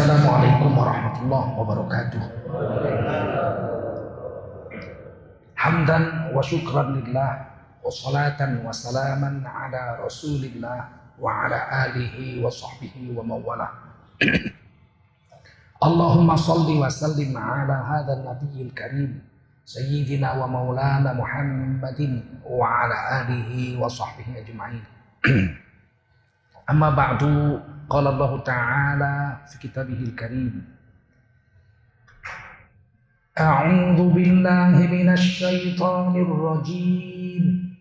Assalamualaikum warahmatullahi wabarakatuh. Hamdan wa syukran lillah wa salatan wa salaman ala rasulillah wa ala alihi wa sahbihi wa mawala. Allahumma salli wa sallim ala hadha nabiyil karim sayyidina wa maulana Muhammadin Amma ba'du Allah Ta'ala fi kitabihil karim A'udzu billahi minasy syaithanir rajim.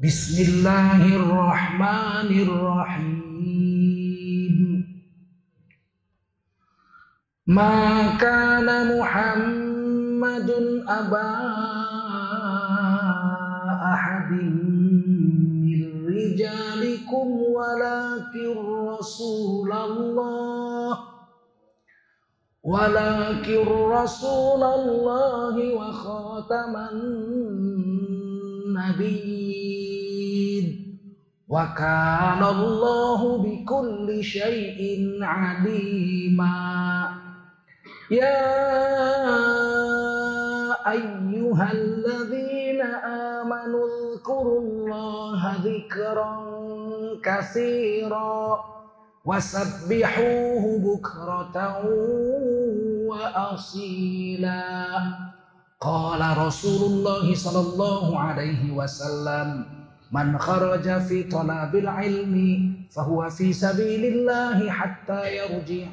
Bismillahirrahmanirrahim Ma kana Muhammadun aba رجالكم ولكن رسول الله ولكن رسول الله وخاتم النبيين. وكان الله بكل شيء عليما. يا أيها الذين آمنوا اذكروا الله ذكرا كثيرا وسبحوه بكرة وأصيلا. قال رسول الله صلى الله عليه وسلم من خرج في طلب العلم فهو في سبيل الله حتى يرجع.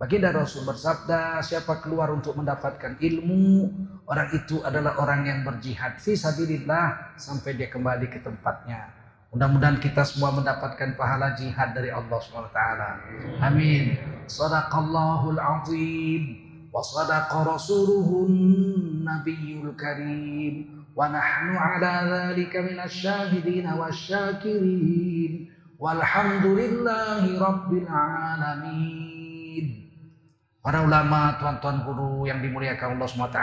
Baginda Rasul bersabda, siapa keluar untuk mendapatkan ilmu, orang itu adalah orang yang berjihad fi sabilillah sampai dia kembali ke tempatnya. Mudah-mudahan kita semua mendapatkan pahala jihad dari Allah SWT. Amin. Sadaqallahul azim. Wa sadaqa rasuluhun nabiyul karim. Wa nahnu ala dhalika minas syahidin wa syakirin. Walhamdulillahi rabbil alamin. Para ulama, tuan-tuan guru yang dimuliakan Allah SWT,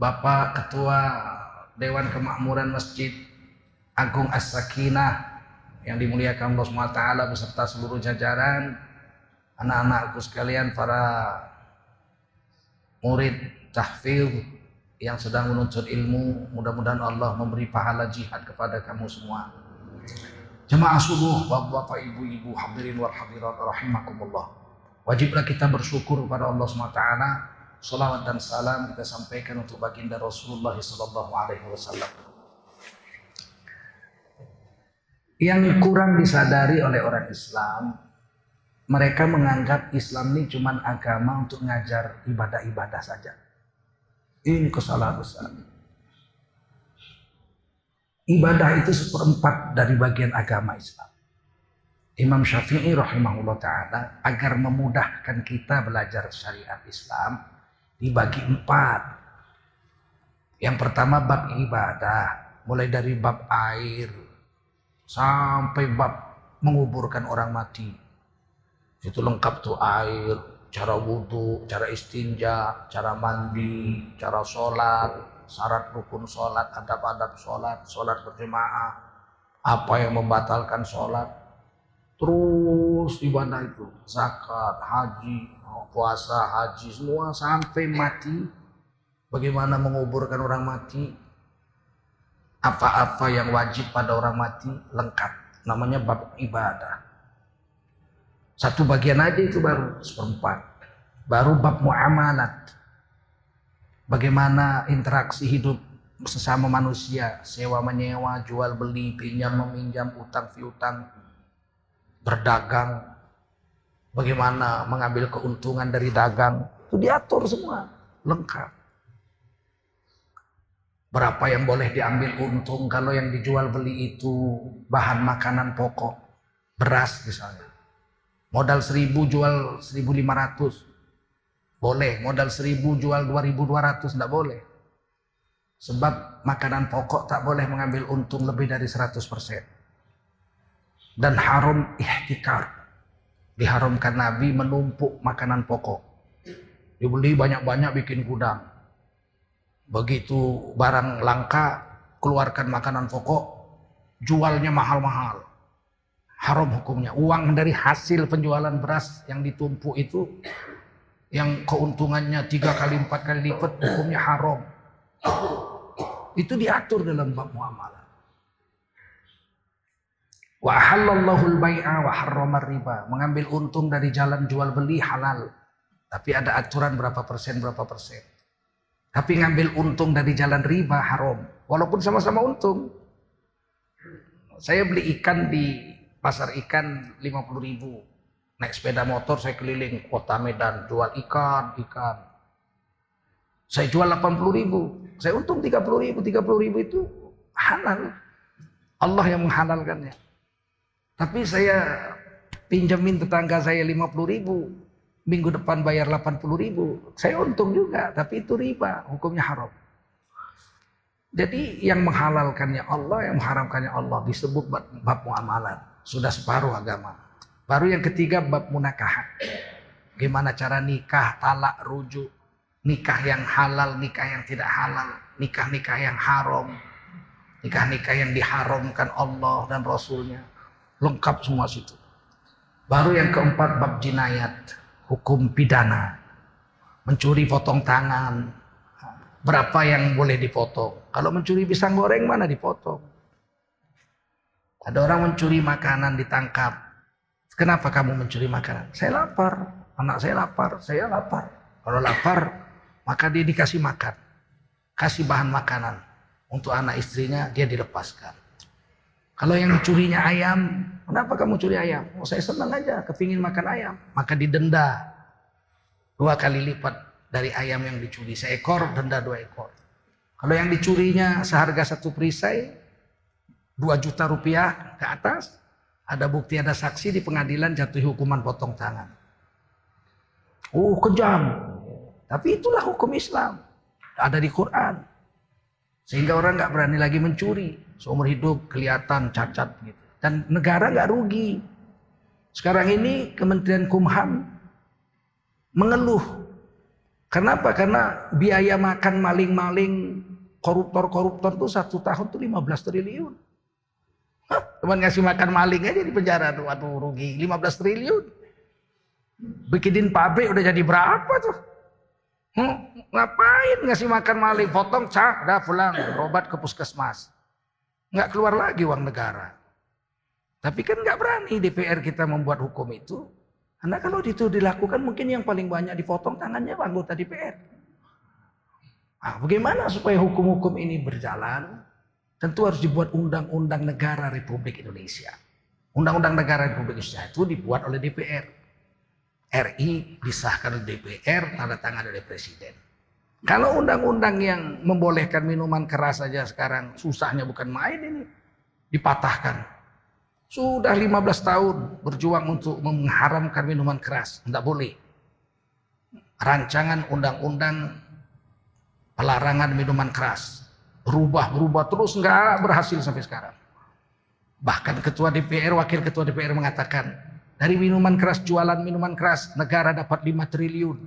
Bapak Ketua Dewan Kemakmuran Masjid Agung As-Sakinah yang dimuliakan Allah SWT beserta seluruh jajaran, anak-anakku sekalian, para murid tahfidz yang sedang menuntut ilmu, mudah-mudahan Allah memberi pahala jihad kepada kamu semua. Jemaah subuh, bapak-bapak, ibu-ibu, hadirin wal hadirat rahimakumullah. Wajiblah kita bersyukur kepada Allah SWT. Salawat dan salam kita sampaikan untuk baginda Rasulullah Wasallam. Yang kurang disadari oleh orang Islam, mereka menganggap Islam ini cuma agama untuk ngajar ibadah-ibadah saja. Ini kesalahan besar. Ibadah itu seperempat dari bagian agama Islam. Imam Syafi'i rahimahullah ta'ala agar memudahkan kita belajar syariat Islam dibagi empat. Yang pertama bab ibadah, mulai dari bab air sampai bab menguburkan orang mati. Itu lengkap tuh air, cara wudhu, cara istinja, cara mandi, cara sholat, syarat rukun sholat, adab-adab sholat, sholat berjemaah, apa yang membatalkan sholat, terus ibadah itu zakat haji puasa haji semua sampai mati. Bagaimana menguburkan orang mati? Apa-apa yang wajib pada orang mati lengkap. Namanya bab ibadah. Satu bagian aja itu baru seperempat. Baru bab muamalat. Bagaimana interaksi hidup sesama manusia sewa menyewa jual beli pinjam meminjam utang piutang berdagang, bagaimana mengambil keuntungan dari dagang, itu diatur semua, lengkap. Berapa yang boleh diambil untung kalau yang dijual beli itu bahan makanan pokok, beras misalnya. Modal seribu jual seribu lima ratus, boleh. Modal seribu jual dua ribu dua ratus, tidak boleh. Sebab makanan pokok tak boleh mengambil untung lebih dari seratus persen dan haram ihtikar. Diharamkan Nabi menumpuk makanan pokok. Dibeli banyak-banyak bikin gudang. Begitu barang langka, keluarkan makanan pokok, jualnya mahal-mahal. Haram hukumnya. Uang dari hasil penjualan beras yang ditumpuk itu yang keuntungannya tiga kali empat kali lipat hukumnya haram. Itu diatur dalam bab muamalah. Wa halallahu al-bai'a wa harrama riba. Mengambil untung dari jalan jual beli halal. Tapi ada aturan berapa persen berapa persen. Tapi ngambil untung dari jalan riba haram. Walaupun sama-sama untung. Saya beli ikan di pasar ikan 50 ribu. Naik sepeda motor saya keliling kota Medan jual ikan, ikan. Saya jual 80 ribu. Saya untung 30 ribu. 30 ribu itu halal. Allah yang menghalalkannya. Tapi saya pinjamin tetangga saya 50 ribu. Minggu depan bayar 80 ribu. Saya untung juga. Tapi itu riba. Hukumnya haram. Jadi yang menghalalkannya Allah, yang mengharamkannya Allah disebut bab muamalat. Sudah separuh agama. Baru yang ketiga bab munakahat. Gimana cara nikah, talak, rujuk. Nikah yang halal, nikah yang tidak halal. Nikah-nikah yang haram. Nikah-nikah yang diharamkan Allah dan Rasulnya Lengkap semua situ. Baru yang keempat bab jinayat, hukum pidana. Mencuri potong tangan. Berapa yang boleh dipotong? Kalau mencuri pisang goreng mana dipotong? Ada orang mencuri makanan ditangkap. Kenapa kamu mencuri makanan? Saya lapar. Anak saya lapar. Saya lapar. Kalau lapar, maka dia dikasih makan. Kasih bahan makanan. Untuk anak istrinya, dia dilepaskan. Kalau yang dicurinya ayam, kenapa kamu curi ayam? Oh saya senang aja, kepingin makan ayam. Maka didenda dua kali lipat dari ayam yang dicuri. Seekor, denda dua ekor. Kalau yang dicurinya seharga satu perisai, dua juta rupiah ke atas, ada bukti, ada saksi di pengadilan jatuh hukuman potong tangan. Oh kejam. Tapi itulah hukum Islam. Ada di Quran. Sehingga orang nggak berani lagi mencuri. Seumur hidup kelihatan cacat gitu. Dan negara nggak rugi. Sekarang ini Kementerian Kumham mengeluh. Kenapa? Karena biaya makan maling-maling koruptor-koruptor itu satu tahun tuh 15 triliun. Cuman ngasih makan maling aja di penjara tuh, waduh rugi 15 triliun. Bikinin pabrik udah jadi berapa tuh? Hmm, ngapain ngasih makan maling? Potong, cak, udah pulang, berobat ke puskesmas nggak keluar lagi uang negara. Tapi kan nggak berani DPR kita membuat hukum itu. Karena kalau itu dilakukan mungkin yang paling banyak dipotong tangannya anggota DPR. Nah, bagaimana supaya hukum-hukum ini berjalan? Tentu harus dibuat undang-undang negara Republik Indonesia. Undang-undang negara Republik Indonesia itu dibuat oleh DPR. RI disahkan oleh DPR, tanda tangan oleh Presiden. Kalau undang-undang yang membolehkan minuman keras saja sekarang susahnya bukan main ini. Dipatahkan. Sudah 15 tahun berjuang untuk mengharamkan minuman keras. Tidak boleh. Rancangan undang-undang pelarangan minuman keras. Berubah-berubah terus nggak berhasil sampai sekarang. Bahkan ketua DPR, wakil ketua DPR mengatakan, dari minuman keras, jualan minuman keras, negara dapat 5 triliun.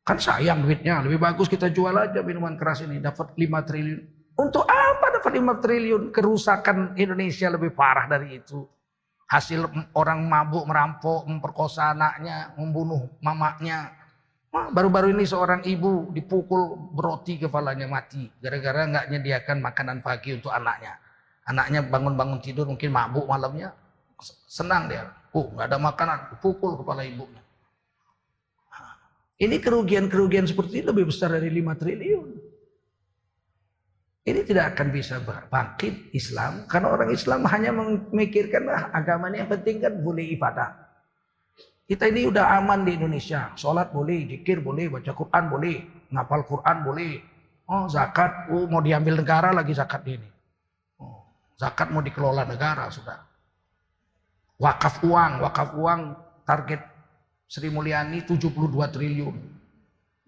Kan sayang duitnya, lebih bagus kita jual aja minuman keras ini, dapat 5 triliun. Untuk apa dapat 5 triliun? Kerusakan Indonesia lebih parah dari itu. Hasil orang mabuk, merampok, memperkosa anaknya, membunuh mamanya. Baru-baru ini seorang ibu dipukul beroti kepalanya mati. Gara-gara nggak nyediakan makanan pagi untuk anaknya. Anaknya bangun-bangun tidur mungkin mabuk malamnya. Senang dia. Oh nggak ada makanan, pukul kepala ibunya. Ini kerugian-kerugian seperti ini lebih besar dari 5 triliun. Ini tidak akan bisa bangkit Islam karena orang Islam hanya memikirkan ah, agama ini yang penting kan boleh ibadah. Kita ini udah aman di Indonesia. Sholat boleh, zikir boleh, baca Quran boleh, ngapal Quran boleh. Oh zakat, oh, mau diambil negara lagi zakat ini. Oh, zakat mau dikelola negara sudah. Wakaf uang, wakaf uang target Sri Mulyani 72 triliun.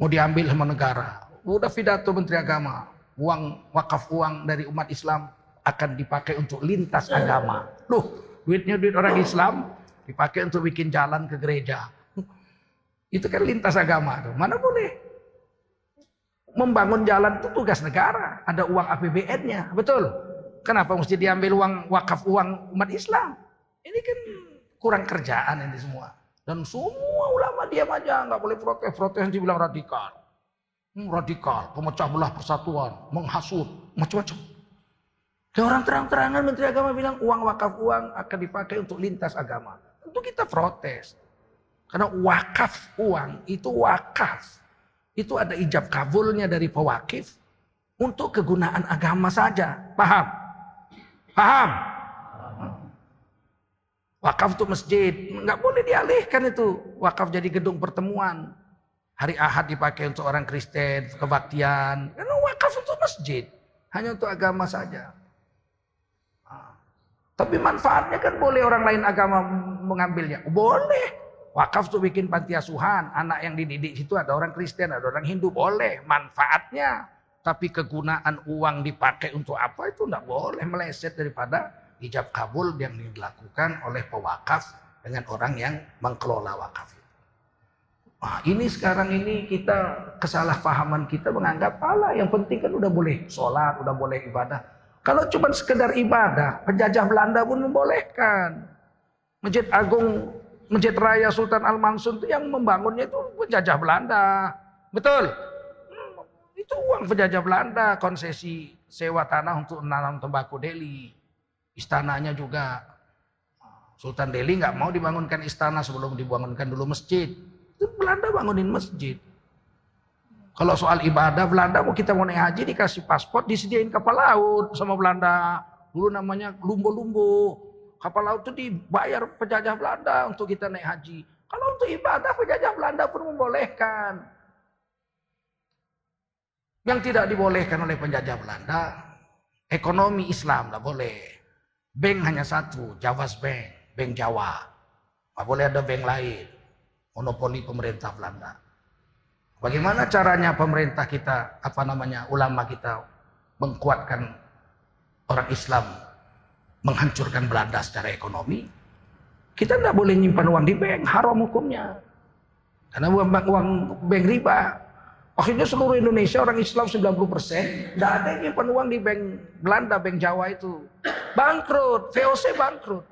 Mau diambil sama negara. Udah pidato Menteri Agama. Uang wakaf uang dari umat Islam akan dipakai untuk lintas agama. Loh, duitnya duit orang Islam dipakai untuk bikin jalan ke gereja. Itu kan lintas agama tuh. Mana boleh? Membangun jalan itu tugas negara. Ada uang APBN-nya. Betul? Kenapa mesti diambil uang wakaf uang umat Islam? Ini kan kurang kerjaan ini semua. Dan semua ulama diam aja, nggak boleh protes. Protes dibilang radikal. Hmm, radikal, pemecah belah persatuan, menghasut, macam-macam. Dan orang terang-terangan Menteri Agama bilang uang wakaf uang akan dipakai untuk lintas agama. Tentu kita protes. Karena wakaf uang itu wakaf. Itu ada ijab kabulnya dari pewakif untuk kegunaan agama saja. Paham? Paham? Wakaf untuk masjid. Nggak boleh dialihkan itu. Wakaf jadi gedung pertemuan. Hari Ahad dipakai untuk orang Kristen, kebaktian. Karena wakaf untuk masjid. Hanya untuk agama saja. Tapi manfaatnya kan boleh orang lain agama mengambilnya. Boleh. Wakaf tuh bikin panti asuhan. Anak yang dididik situ ada orang Kristen, ada orang Hindu. Boleh. Manfaatnya. Tapi kegunaan uang dipakai untuk apa itu tidak boleh meleset daripada ijab kabul yang dilakukan oleh pewakaf dengan orang yang mengelola wakaf. Nah, ini sekarang ini kita kesalahpahaman kita menganggap Allah yang penting kan udah boleh sholat, udah boleh ibadah. Kalau cuma sekedar ibadah, penjajah Belanda pun membolehkan. Masjid Agung, Masjid Raya Sultan Al Mansur itu yang membangunnya itu penjajah Belanda. Betul? Hmm, itu uang penjajah Belanda, konsesi sewa tanah untuk menanam tembakau Delhi. Istananya juga. Sultan Delhi nggak mau dibangunkan istana sebelum dibangunkan dulu masjid. Belanda bangunin masjid. Kalau soal ibadah Belanda mau kita mau naik haji dikasih paspor disediain kapal laut sama Belanda. Dulu namanya lumbo-lumbo. Kapal laut itu dibayar penjajah Belanda untuk kita naik haji. Kalau untuk ibadah penjajah Belanda pun membolehkan. Yang tidak dibolehkan oleh penjajah Belanda, ekonomi Islam tidak boleh. Bank hanya satu, Javas Bank, Bank Jawa. Tidak boleh ada bank lain. Monopoli pemerintah Belanda. Bagaimana caranya pemerintah kita, apa namanya, ulama kita mengkuatkan orang Islam, menghancurkan Belanda secara ekonomi? Kita tidak boleh nyimpan uang di bank, haram hukumnya. Karena uang, uang bank riba. Akhirnya seluruh Indonesia orang Islam 90 persen, tidak ada yang nyimpan uang di bank Belanda, bank Jawa itu. Bangkrut, VOC bangkrut.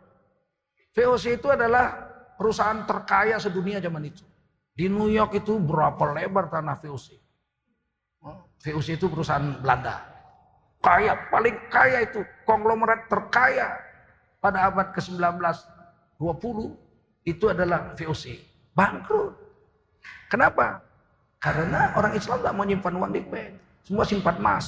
VOC itu adalah perusahaan terkaya sedunia zaman itu. Di New York itu berapa lebar tanah VOC? VOC itu perusahaan Belanda. Kaya, paling kaya itu. Konglomerat terkaya pada abad ke-19, 20 itu adalah VOC. Bangkrut. Kenapa? Karena orang Islam tidak mau nyimpan uang di bank. Semua simpan emas.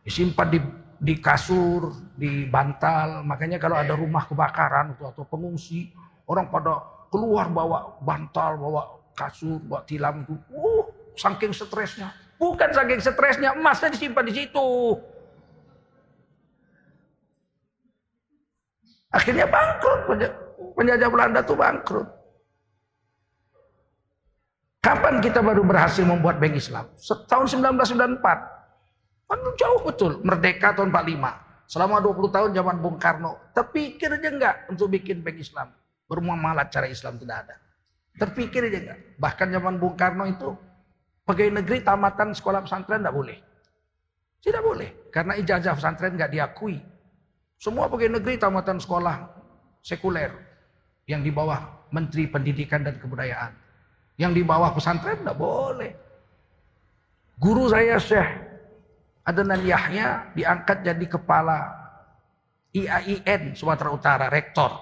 Disimpan di, di kasur, di bantal. Makanya kalau ada rumah kebakaran atau, atau pengungsi, orang pada keluar bawa bantal, bawa kasur, bawa tilam itu. Uh, saking stresnya. Bukan saking stresnya, emasnya disimpan di situ. Akhirnya bangkrut. Penjajah Belanda tuh bangkrut. Kapan kita baru berhasil membuat bank Islam? Tahun 1994. Kan jauh betul. Merdeka tahun 45. Selama 20 tahun zaman Bung Karno. Terpikir aja enggak untuk bikin bank Islam bermuamalah cara Islam tidak ada. Terpikir aja enggak. Bahkan zaman Bung Karno itu pegawai negeri tamatan sekolah pesantren tidak boleh. Tidak boleh. Karena ijazah pesantren nggak diakui. Semua pegawai negeri tamatan sekolah sekuler. Yang di bawah Menteri Pendidikan dan Kebudayaan. Yang di bawah pesantren tidak boleh. Guru saya Syekh Adnan Yahya diangkat jadi kepala IAIN Sumatera Utara, rektor.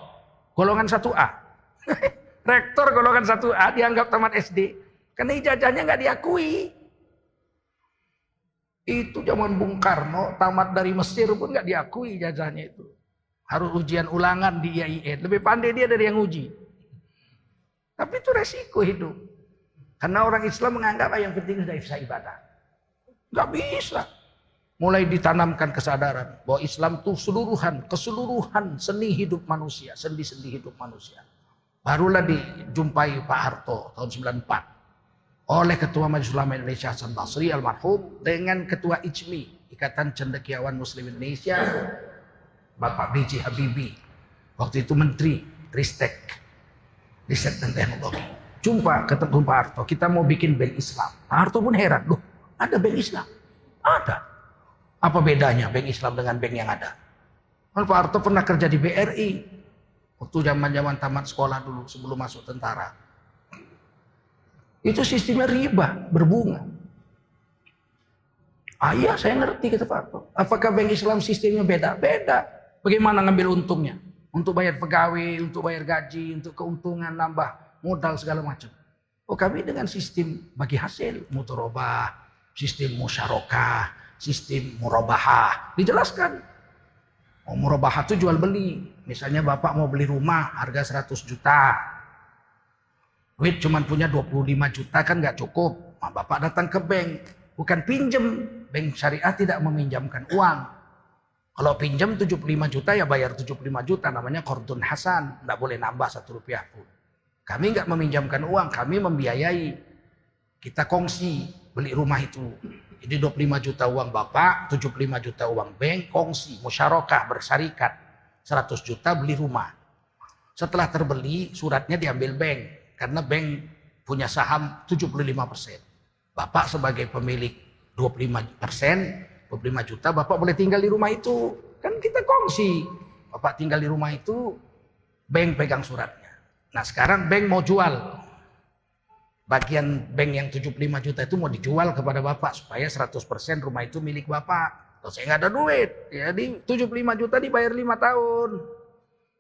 Golongan 1A. Rektor golongan 1A dianggap tamat SD. Karena ijazahnya nggak diakui. Itu zaman Bung Karno, tamat dari Mesir pun nggak diakui ijazahnya itu. Harus ujian ulangan di IAIN. Lebih pandai dia dari yang uji. Tapi itu resiko hidup. Karena orang Islam menganggap yang penting sudah bisa ibadah. Gak bisa mulai ditanamkan kesadaran bahwa Islam itu seluruhan, keseluruhan seni hidup manusia, sendi-sendi hidup manusia. Barulah dijumpai Pak Harto tahun 94 oleh Ketua Majelis Ulama Indonesia Hasan Basri almarhum dengan Ketua ICMI, Ikatan Cendekiawan Muslim Indonesia, Bapak B.J. Habibie. Waktu itu Menteri Ristek, Riset dan Teknologi. Jumpa ketemu Pak Harto, kita mau bikin bank Islam. Pak Harto pun heran, loh ada bank Islam? Ada. Apa bedanya bank Islam dengan bank yang ada? Kan Pak Harto pernah kerja di BRI. Waktu zaman-zaman tamat sekolah dulu sebelum masuk tentara. Itu sistemnya riba, berbunga. Ah iya saya ngerti kata Pak Harto. Apakah bank Islam sistemnya beda? Beda. Bagaimana ngambil untungnya? Untuk bayar pegawai, untuk bayar gaji, untuk keuntungan, nambah modal segala macam. Oh kami dengan sistem bagi hasil, mutorobah, sistem musyarakah, sistem murabahah. Dijelaskan. Oh, murabahah itu jual beli. Misalnya bapak mau beli rumah harga 100 juta. Duit cuma punya 25 juta kan nggak cukup. Nah, bapak datang ke bank. Bukan pinjem. Bank syariah tidak meminjamkan uang. Kalau pinjam 75 juta ya bayar 75 juta. Namanya kordun hasan. Nggak boleh nambah satu rupiah pun. Kami nggak meminjamkan uang. Kami membiayai. Kita kongsi beli rumah itu. Jadi 25 juta uang bapak, 75 juta uang bank, kongsi, musyarakah, bersarikat. 100 juta beli rumah. Setelah terbeli, suratnya diambil bank. Karena bank punya saham 75 persen. Bapak sebagai pemilik 25 persen, 25 juta, bapak boleh tinggal di rumah itu. Kan kita kongsi. Bapak tinggal di rumah itu, bank pegang suratnya. Nah sekarang bank mau jual bagian bank yang 75 juta itu mau dijual kepada bapak supaya 100% rumah itu milik bapak. Kalau saya nggak ada duit, ya di 75 juta dibayar 5 tahun,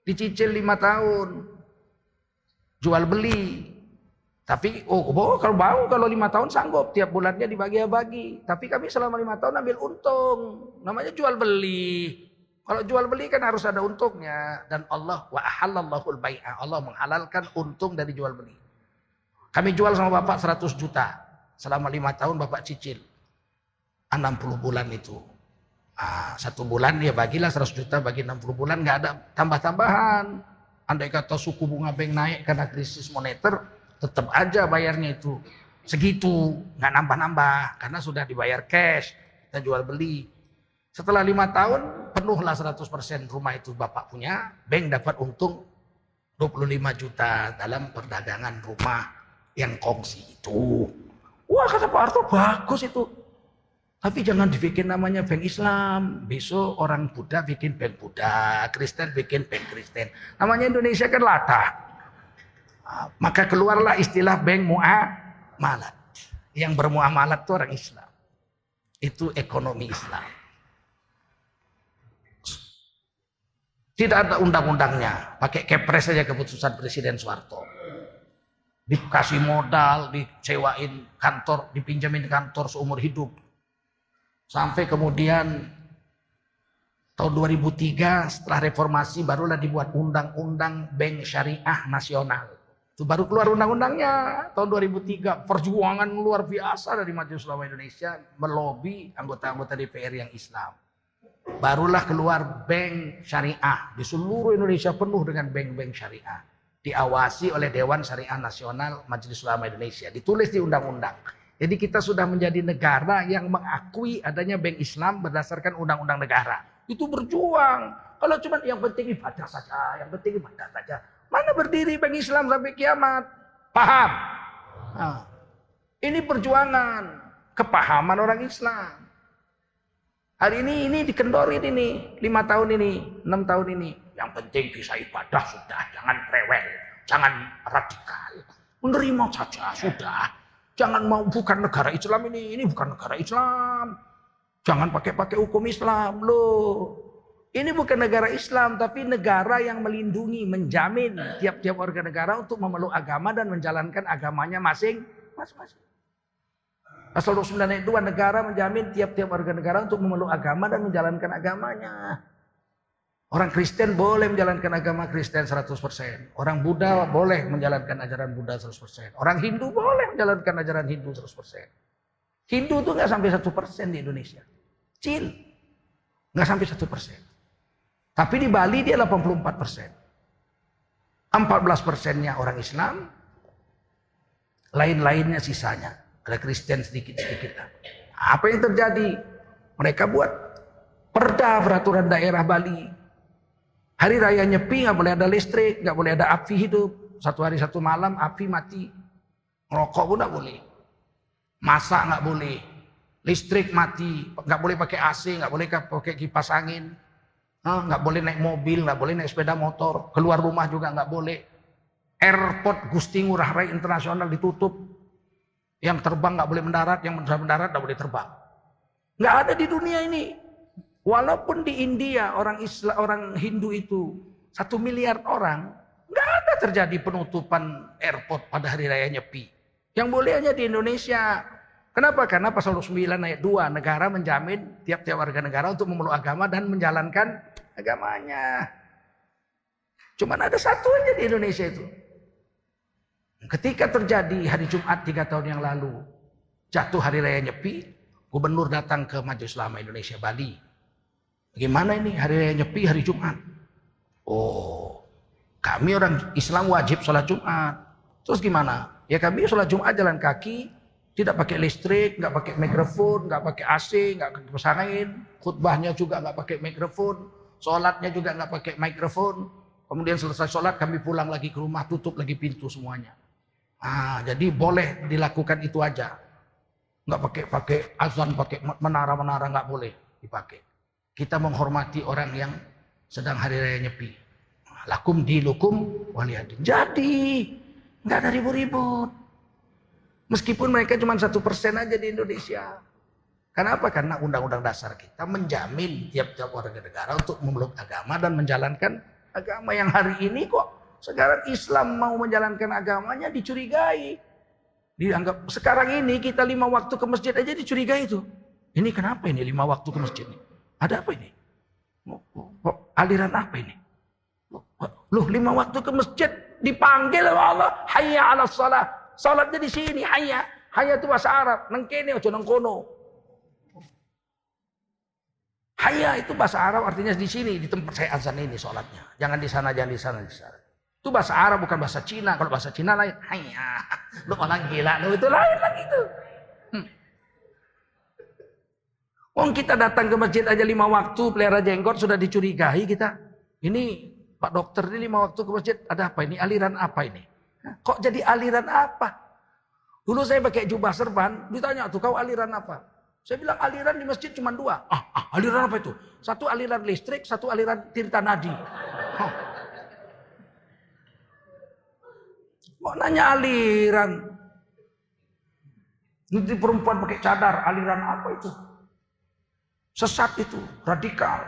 dicicil 5 tahun, jual beli. Tapi oh, oh kalau mau kalau lima tahun sanggup tiap bulannya dibagi-bagi. Tapi kami selama lima tahun ambil untung, namanya jual beli. Kalau jual beli kan harus ada untungnya dan Allah wa ahallallahu al Allah menghalalkan untung dari jual beli. Kami jual sama bapak 100 juta. Selama lima tahun bapak cicil. 60 bulan itu. Ah, satu bulan ya bagilah 100 juta bagi 60 bulan nggak ada tambah-tambahan. Andai kata suku bunga bank naik karena krisis moneter, tetap aja bayarnya itu segitu, nggak nambah-nambah karena sudah dibayar cash, kita jual beli. Setelah lima tahun penuhlah 100% rumah itu bapak punya, bank dapat untung 25 juta dalam perdagangan rumah yang kongsi itu. Wah kata Pak Harto bagus itu. Tapi jangan dibikin namanya bank Islam. Besok orang Buddha bikin bank Buddha. Kristen bikin bank Kristen. Namanya Indonesia kan lata. Maka keluarlah istilah bank muamalat. Yang bermuamalat itu orang Islam. Itu ekonomi Islam. Tidak ada undang-undangnya. Pakai kepres saja keputusan Presiden Soeharto dikasih modal, dicewain kantor, dipinjamin kantor seumur hidup. Sampai kemudian tahun 2003 setelah reformasi barulah dibuat undang-undang bank syariah nasional. Itu baru keluar undang-undangnya tahun 2003. Perjuangan luar biasa dari Majelis Ulama Indonesia melobi anggota-anggota DPR yang Islam. Barulah keluar bank syariah. Di seluruh Indonesia penuh dengan bank-bank syariah diawasi oleh Dewan Syariah Nasional Majelis Ulama Indonesia. Ditulis di undang-undang. Jadi kita sudah menjadi negara yang mengakui adanya bank Islam berdasarkan undang-undang negara. Itu berjuang. Kalau cuma yang penting ibadah saja, yang penting ibadah saja. Mana berdiri bank Islam sampai kiamat? Paham? Nah, ini perjuangan kepahaman orang Islam. Hari ini ini dikendorin ini lima tahun ini, enam tahun ini. Yang penting bisa ibadah sudah, jangan rewel, jangan radikal. Menerima saja sudah. Jangan mau bukan negara Islam ini, ini bukan negara Islam. Jangan pakai-pakai hukum Islam loh. Ini bukan negara Islam, tapi negara yang melindungi, menjamin tiap-tiap warga negara untuk memeluk agama dan menjalankan agamanya masing-masing. Pasal 29 ayat 2 negara menjamin tiap-tiap warga negara untuk memeluk agama dan menjalankan agamanya. Orang Kristen boleh menjalankan agama Kristen 100%. Orang Buddha boleh menjalankan ajaran Buddha 100%. Orang Hindu boleh menjalankan ajaran Hindu 100%. Hindu itu nggak sampai satu persen di Indonesia. Cil. Nggak sampai satu persen. Tapi di Bali dia 84 persen. 14 persennya orang Islam. Lain-lainnya sisanya. Ada Kristen sedikit-sedikit. Apa yang terjadi? Mereka buat perda peraturan daerah Bali Hari raya nyepi nggak boleh ada listrik, nggak boleh ada api hidup. Satu hari satu malam api mati. Ngerokok pun nggak boleh. Masak nggak boleh. Listrik mati, nggak boleh pakai AC, nggak boleh pakai kipas angin, nggak boleh naik mobil, nggak boleh naik sepeda motor, keluar rumah juga nggak boleh. Airport Gusti Ngurah Rai Internasional ditutup, yang terbang nggak boleh mendarat, yang mendarat nggak boleh terbang. Nggak ada di dunia ini. Walaupun di India orang Islam, orang Hindu itu satu miliar orang, nggak ada terjadi penutupan airport pada hari raya Nyepi. Yang boleh hanya di Indonesia. Kenapa? Karena pasal 9 ayat 2 negara menjamin tiap-tiap warga negara untuk memeluk agama dan menjalankan agamanya. Cuman ada satu aja di Indonesia itu. Ketika terjadi hari Jumat tiga tahun yang lalu, jatuh hari raya Nyepi, gubernur datang ke Majelis Ulama Indonesia Bali. Bagaimana ini hari raya Nyepi hari Jumat? Oh, kami orang Islam wajib sholat Jumat. Terus gimana? Ya kami sholat Jumat jalan kaki, tidak pakai listrik, nggak pakai mikrofon, nggak pakai AC, nggak pakai pesangin, khutbahnya juga nggak pakai mikrofon, sholatnya juga nggak pakai mikrofon. Kemudian selesai sholat kami pulang lagi ke rumah, tutup lagi pintu semuanya. Ah, jadi boleh dilakukan itu aja. Nggak pakai pakai azan, pakai menara-menara nggak boleh dipakai. Kita menghormati orang yang sedang hari raya nyepi. Lakum dilukum waliyadin. Jadi Nggak ada ribut-ribut. Meskipun mereka cuma satu persen aja di Indonesia. Kenapa? Karena undang-undang dasar kita menjamin tiap-tiap warga negara untuk memeluk agama dan menjalankan agama yang hari ini kok sekarang Islam mau menjalankan agamanya dicurigai. Dianggap sekarang ini kita lima waktu ke masjid aja dicurigai itu. Ini kenapa ini lima waktu ke masjid ini? Ada apa ini? Aliran apa ini? Loh lima waktu ke masjid dipanggil oleh Allah, hayya 'ala shalah. Salatnya di sini, hayya. Hayya itu bahasa Arab, nang kene ojo nang Hayya itu bahasa Arab artinya di sini, di tempat saya azan ini salatnya. Jangan di sana, jangan di sana, di sana. Itu bahasa Arab bukan bahasa Cina. Kalau bahasa Cina lain, hayya. Lu orang gila, lu itu lain lagi itu. Hmm. Wong kita datang ke masjid aja lima waktu pelihara jenggot sudah dicurigai kita. Ini Pak dokter ini lima waktu ke masjid, ada apa ini? Aliran apa ini? Kok jadi aliran apa? Dulu saya pakai jubah serban, ditanya tuh kau aliran apa? Saya bilang aliran di masjid cuma dua. Ah, ah aliran apa itu? Satu aliran listrik, satu aliran tirta nadi. Oh. Mau nanya aliran? Nanti perempuan pakai cadar, aliran apa itu? Sesat itu, radikal.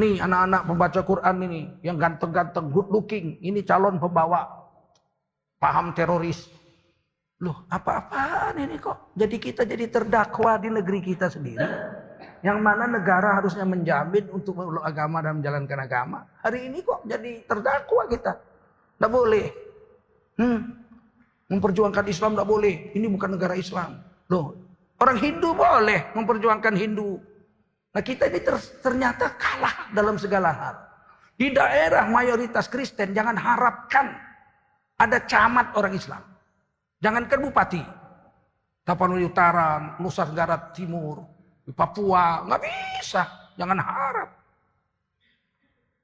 Nih anak-anak pembaca Quran ini yang ganteng-ganteng, good looking, ini calon pembawa paham teroris. Loh, apa-apaan ini kok? Jadi kita jadi terdakwa di negeri kita sendiri. Yang mana negara harusnya menjamin untuk memeluk agama dan menjalankan agama. Hari ini kok jadi terdakwa kita. Tidak boleh. Hmm. Memperjuangkan Islam tidak boleh. Ini bukan negara Islam. Loh, orang Hindu boleh memperjuangkan Hindu. Nah kita ini ternyata kalah dalam segala hal. Di daerah mayoritas Kristen jangan harapkan ada camat orang Islam. Jangankan bupati. Tapanuli Utara, Nusa Tenggara Timur, Papua, nggak bisa. Jangan harap.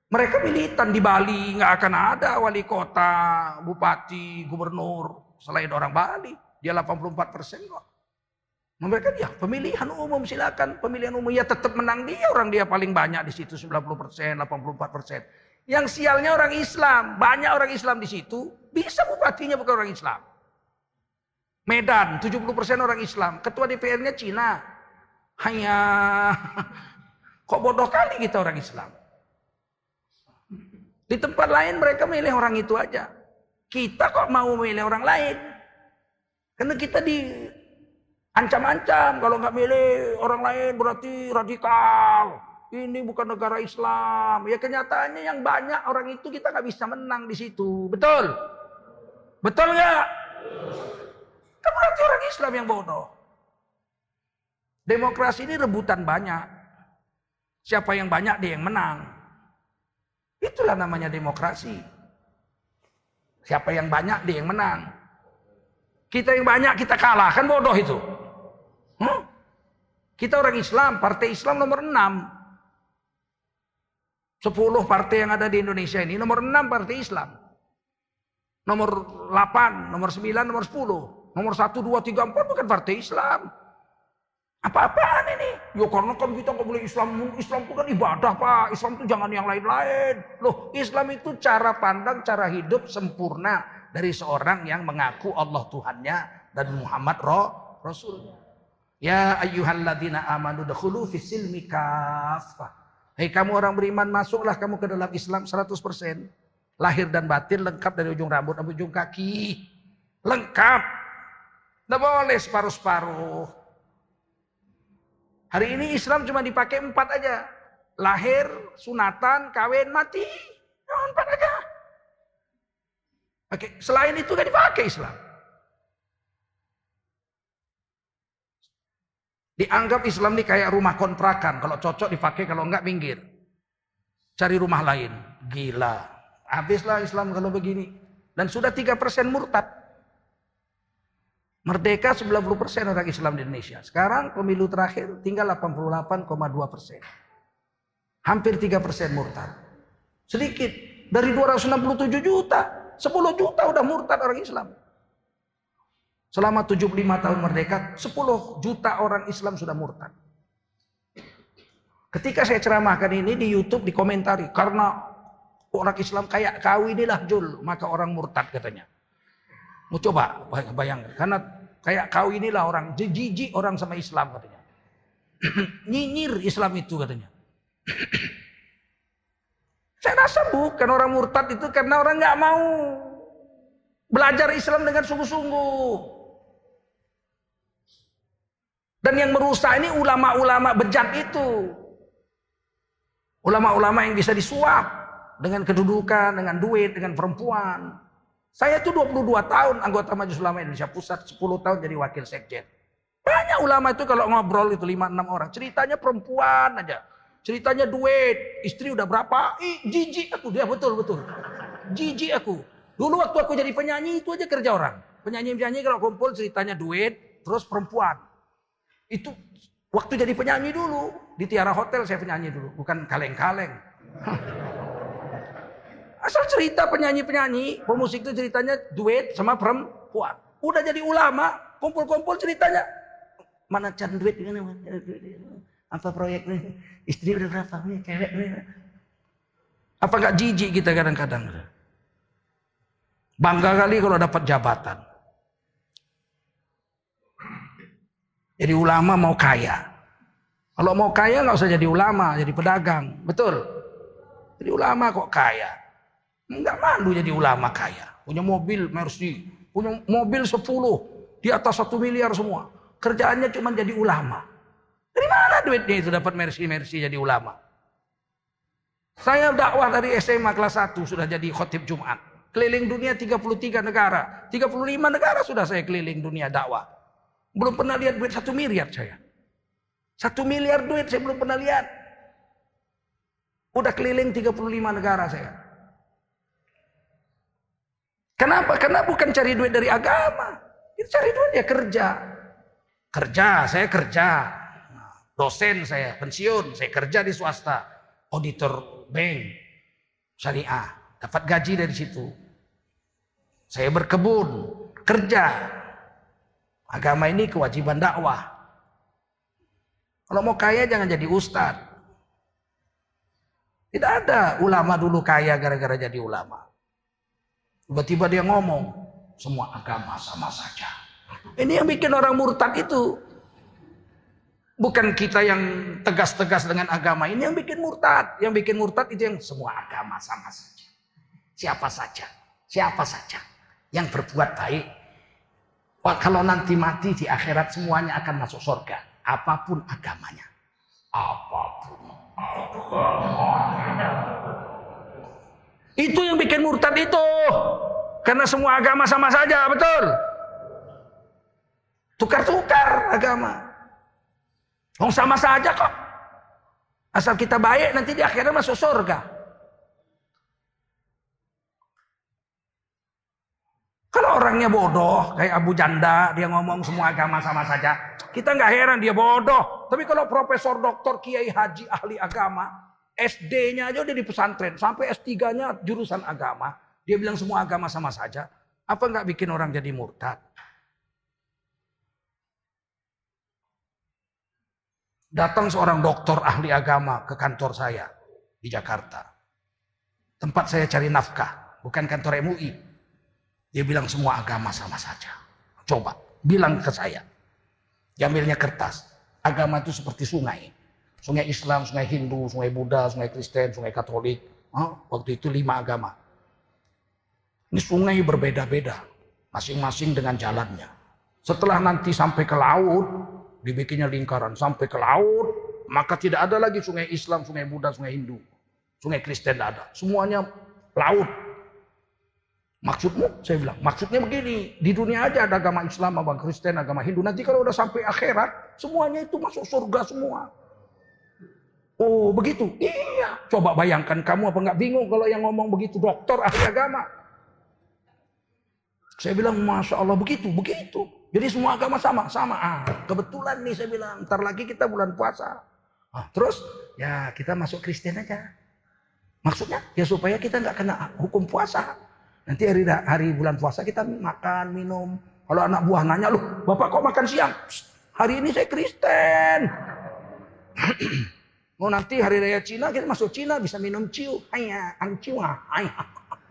Mereka militan di Bali, nggak akan ada wali kota, bupati, gubernur selain orang Bali. Dia 84 persen kok. Mereka dia pemilihan umum silakan pemilihan umum ya tetap menang dia orang dia paling banyak di situ 90 persen 84 persen. Yang sialnya orang Islam banyak orang Islam di situ bisa bupatinya bukan orang Islam. Medan 70 persen orang Islam ketua DPR-nya Cina. Hanya kok bodoh kali kita orang Islam. Di tempat lain mereka milih orang itu aja. Kita kok mau milih orang lain? Karena kita di Ancam-ancam kalau nggak milih orang lain berarti radikal. Ini bukan negara Islam. Ya kenyataannya yang banyak orang itu kita nggak bisa menang di situ. Betul? Betul nggak? Kan berarti orang Islam yang bodoh. Demokrasi ini rebutan banyak. Siapa yang banyak dia yang menang. Itulah namanya demokrasi. Siapa yang banyak dia yang menang. Kita yang banyak kita kalah kan bodoh itu. Hmm? Kita orang Islam, partai Islam nomor 6. 10 partai yang ada di Indonesia ini, nomor 6 partai Islam. Nomor 8, nomor 9, nomor 10. Nomor 1, 2, 3, 4 bukan partai Islam. Apa-apaan ini? Ya karena kan kita nggak boleh Islam. Islam itu kan ibadah pak. Islam itu jangan yang lain-lain. Loh Islam itu cara pandang, cara hidup sempurna dari seorang yang mengaku Allah Tuhannya dan Muhammad roh Rasulnya. Ya ayyuhalladzina amanu dakhulu fisilmi kafah. Hei kamu orang beriman masuklah kamu ke dalam Islam 100%. Lahir dan batin lengkap dari ujung rambut sampai ujung kaki. Lengkap. Tidak boleh separuh-separuh. Hari ini Islam cuma dipakai empat aja. Lahir, sunatan, kawin, mati. Oh, empat aja. Oke, selain itu gak dipakai Islam. Dianggap Islam ini kayak rumah kontrakan. Kalau cocok dipakai, kalau enggak minggir. Cari rumah lain. Gila. Habislah Islam kalau begini. Dan sudah 3% murtad. Merdeka 90% orang Islam di Indonesia. Sekarang pemilu terakhir tinggal 88,2 persen. Hampir 3 persen murtad. Sedikit. Dari 267 juta. 10 juta udah murtad orang Islam. Selama 75 tahun merdeka, 10 juta orang Islam sudah murtad. Ketika saya ceramahkan ini di YouTube dikomentari karena orang Islam kayak kau inilah Jul, maka orang murtad katanya. Mau coba bayangkan karena kayak kau inilah orang jijik orang sama Islam katanya. Nyinyir Islam itu katanya. saya rasa bukan orang murtad itu karena orang nggak mau belajar Islam dengan sungguh-sungguh. Dan yang merusak ini ulama-ulama bejat itu. Ulama-ulama yang bisa disuap dengan kedudukan, dengan duit, dengan perempuan. Saya itu 22 tahun anggota Majelis Ulama Indonesia Pusat, 10 tahun jadi wakil sekjen. Banyak ulama itu kalau ngobrol itu 5 6 orang, ceritanya perempuan aja. Ceritanya duit, istri udah berapa? Ih, jijik aku dia betul betul. Jijik aku. Dulu waktu aku jadi penyanyi itu aja kerja orang. Penyanyi-penyanyi kalau kumpul ceritanya duit, terus perempuan. Itu waktu jadi penyanyi dulu. Di Tiara Hotel saya penyanyi dulu. Bukan kaleng-kaleng. Asal cerita penyanyi-penyanyi. Pemusik itu ceritanya duet sama perempuan. Udah jadi ulama. Kumpul-kumpul ceritanya. Mana can duit ini? Apa proyeknya? Istri udah berapa? Cewek Apa gak jijik kita kadang-kadang? Bangga kali kalau dapat jabatan. Jadi ulama mau kaya. Kalau mau kaya nggak usah jadi ulama, jadi pedagang. Betul? Jadi ulama kok kaya. Nggak malu jadi ulama kaya. Punya mobil Mercy. Punya mobil 10. Di atas satu miliar semua. Kerjaannya cuma jadi ulama. Dari mana duitnya itu dapat Mercy-Mercy jadi ulama? Saya dakwah dari SMA kelas 1 sudah jadi khotib Jumat. Keliling dunia 33 negara. 35 negara sudah saya keliling dunia dakwah. Belum pernah lihat duit satu miliar saya. Satu miliar duit saya belum pernah lihat. Udah keliling 35 negara saya. Kenapa? Karena bukan cari duit dari agama. Itu cari duit ya kerja. Kerja, saya kerja. Dosen saya, pensiun, saya kerja di swasta. Auditor bank, syariah. Dapat gaji dari situ. Saya berkebun, kerja, Agama ini kewajiban dakwah. Kalau mau kaya jangan jadi ustad. Tidak ada ulama dulu kaya gara-gara jadi ulama. Tiba-tiba dia ngomong, semua agama sama saja. Ini yang bikin orang murtad itu. Bukan kita yang tegas-tegas dengan agama. Ini yang bikin murtad. Yang bikin murtad itu yang semua agama sama saja. Siapa saja. Siapa saja. Yang berbuat baik kalau nanti mati di akhirat semuanya akan masuk surga. Apa pun agamanya. Apa pun agamanya. Itu yang bikin murtad itu. Karena semua agama sama saja, betul. Tukar-tukar agama. Oh sama saja kok. Asal kita baik nanti di akhirat masuk surga. Kalau orangnya bodoh, kayak Abu Janda, dia ngomong semua agama sama saja. Kita nggak heran dia bodoh. Tapi kalau profesor, doktor, kiai, haji, ahli agama, SD-nya aja udah di pesantren, sampai S3-nya jurusan agama, dia bilang semua agama sama saja. Apa nggak bikin orang jadi murtad? Datang seorang dokter ahli agama ke kantor saya di Jakarta. Tempat saya cari nafkah, bukan kantor MUI. Dia bilang semua agama sama saja. Coba, bilang ke saya. Jamilnya kertas. Agama itu seperti sungai. Sungai Islam, sungai Hindu, sungai Buddha, sungai Kristen, sungai Katolik. waktu itu lima agama. Ini sungai berbeda-beda. Masing-masing dengan jalannya. Setelah nanti sampai ke laut, dibikinnya lingkaran. Sampai ke laut, maka tidak ada lagi sungai Islam, sungai Buddha, sungai Hindu. Sungai Kristen tidak ada. Semuanya laut. Maksudnya, saya bilang, maksudnya begini, di dunia aja ada agama Islam, agama Kristen, agama Hindu. Nanti kalau udah sampai akhirat, semuanya itu masuk surga semua. Oh begitu? Iya. Coba bayangkan kamu apa nggak bingung kalau yang ngomong begitu dokter ahli agama. Saya bilang masya Allah begitu, begitu. Jadi semua agama sama, sama. Ah, kebetulan nih saya bilang, ntar lagi kita bulan puasa. Ah, terus ya kita masuk Kristen aja. Maksudnya ya supaya kita nggak kena hukum puasa. Nanti hari hari bulan puasa kita makan, minum. Kalau anak buah nanya, loh bapak kok makan siang? Hari ini saya Kristen. Mau nanti hari raya Cina kita masuk Cina bisa minum ciu. Ayah, angciwa.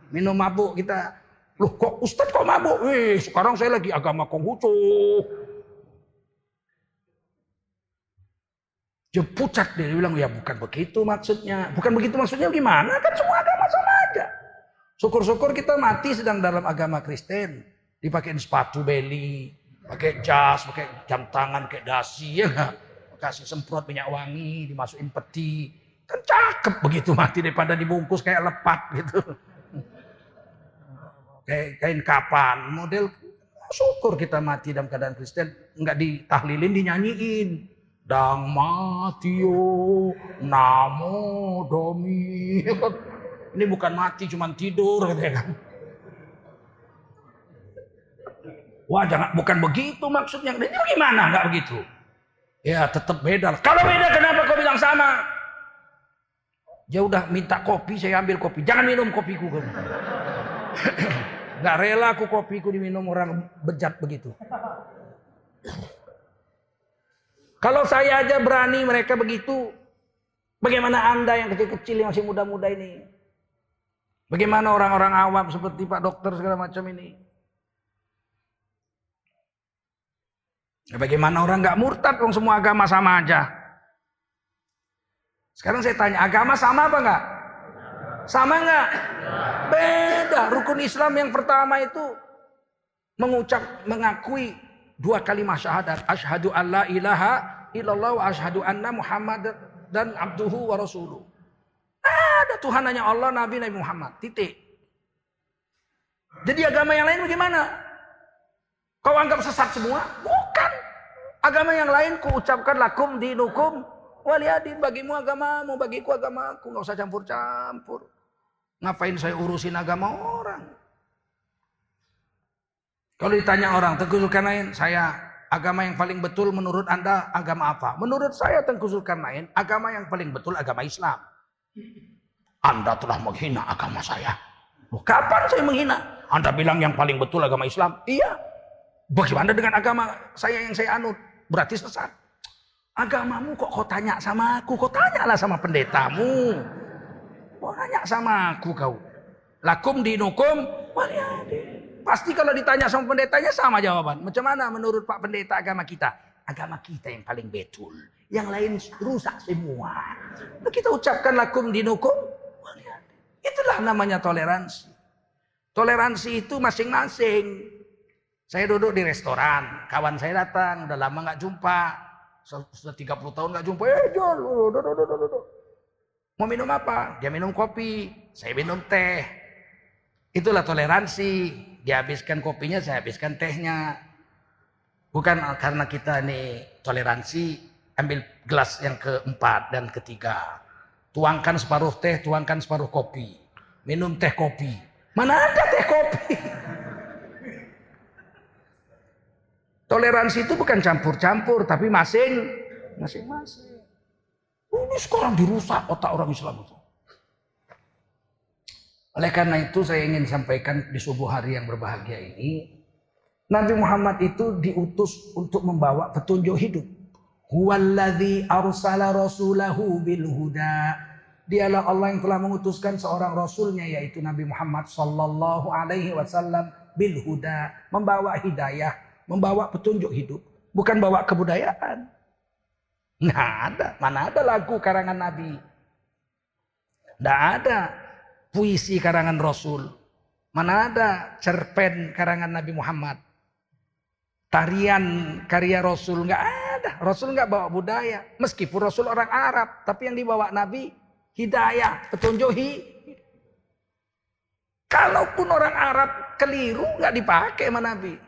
Minum mabuk kita. Loh kok Ustadz kok mabuk? Wih sekarang saya lagi agama Konghucu. Dia pucat dia bilang ya bukan begitu maksudnya. Bukan begitu maksudnya gimana? Kan semua agama sama aja. Syukur-syukur kita mati sedang dalam agama Kristen. Dipakein sepatu beli, pakai jas, pakai jam tangan, pakai dasi ya gak? Kasih semprot minyak wangi, dimasukin peti. Kan cakep begitu mati daripada dibungkus kayak lepat gitu. Kayak kain kapan, model syukur kita mati dalam keadaan Kristen, nggak ditahlilin, dinyanyiin. Dang matio, namo domi. Ini bukan mati, cuman tidur gitu ya kan. Wah jangan bukan begitu maksudnya. Ini bagaimana nggak begitu? Ya tetap beda. Kalau beda kenapa kau bilang sama? Ya udah minta kopi, saya ambil kopi. Jangan minum kopiku kamu. Gak rela aku kopiku diminum orang bejat begitu. Kalau saya aja berani mereka begitu, bagaimana anda yang kecil-kecil yang masih muda-muda ini? Bagaimana orang-orang awam seperti Pak Dokter segala macam ini? Ya bagaimana orang nggak murtad dong semua agama sama aja. Sekarang saya tanya, agama sama apa nggak? Sama nggak? Beda. Rukun Islam yang pertama itu mengucap, mengakui dua kalimat syahadat. Ashadu an la ilaha illallah wa ashadu anna Muhammad dan abduhu wa rasuluh. Ada Tuhan hanya Allah, Nabi, Nabi Muhammad. Titik. Jadi agama yang lain bagaimana? Kau anggap sesat semua? Agama yang lain ku ucapkan lakum dinukum waliyadin. Bagimu agamamu, bagiku agamaku. Nggak usah campur-campur. Ngapain saya urusin agama orang? Kalau ditanya orang, Tengku Zulkarnain, saya agama yang paling betul menurut Anda agama apa? Menurut saya Tengku Zulkarnain, agama yang paling betul agama Islam. Anda telah menghina agama saya. Kapan saya menghina? Anda bilang yang paling betul agama Islam? Iya. Bagaimana dengan agama saya yang saya anut? Berarti sesat. Agamamu kok kau tanya sama aku? Kau tanyalah sama pendetamu. Kau tanya sama aku kau. Lakum dinukum Pasti kalau ditanya sama pendetanya sama jawaban. Macam mana menurut Pak Pendeta agama kita? Agama kita yang paling betul. Yang lain rusak semua. Nah, kita ucapkan lakum dinukum. Itulah namanya toleransi. Toleransi itu masing-masing. Saya duduk di restoran, kawan saya datang, udah lama nggak jumpa, sudah 30 tahun nggak jumpa, eh Jol, duduk, duduk, duduk. Mau minum apa? Dia minum kopi, saya minum teh. Itulah toleransi. Dia habiskan kopinya, saya habiskan tehnya. Bukan karena kita ini toleransi, ambil gelas yang keempat dan ketiga. Tuangkan separuh teh, tuangkan separuh kopi. Minum teh kopi. Mana ada teh kopi? Toleransi itu bukan campur-campur, tapi masing masing-masing. Ini sekarang dirusak otak orang Islam itu. Oleh karena itu saya ingin sampaikan di subuh hari yang berbahagia ini, Nabi Muhammad itu diutus untuk membawa petunjuk hidup. Huwallazi arsala rasulahu bil huda. Dialah Allah yang telah mengutuskan seorang rasulnya yaitu Nabi Muhammad sallallahu alaihi wasallam bil huda, membawa hidayah, membawa petunjuk hidup, bukan bawa kebudayaan. Nggak ada, mana ada lagu karangan Nabi. Nggak ada puisi karangan Rasul. Mana ada cerpen karangan Nabi Muhammad. Tarian karya Rasul nggak ada. Rasul nggak bawa budaya. Meskipun Rasul orang Arab, tapi yang dibawa Nabi hidayah, petunjuk hi. Kalaupun orang Arab keliru nggak dipakai sama Nabi.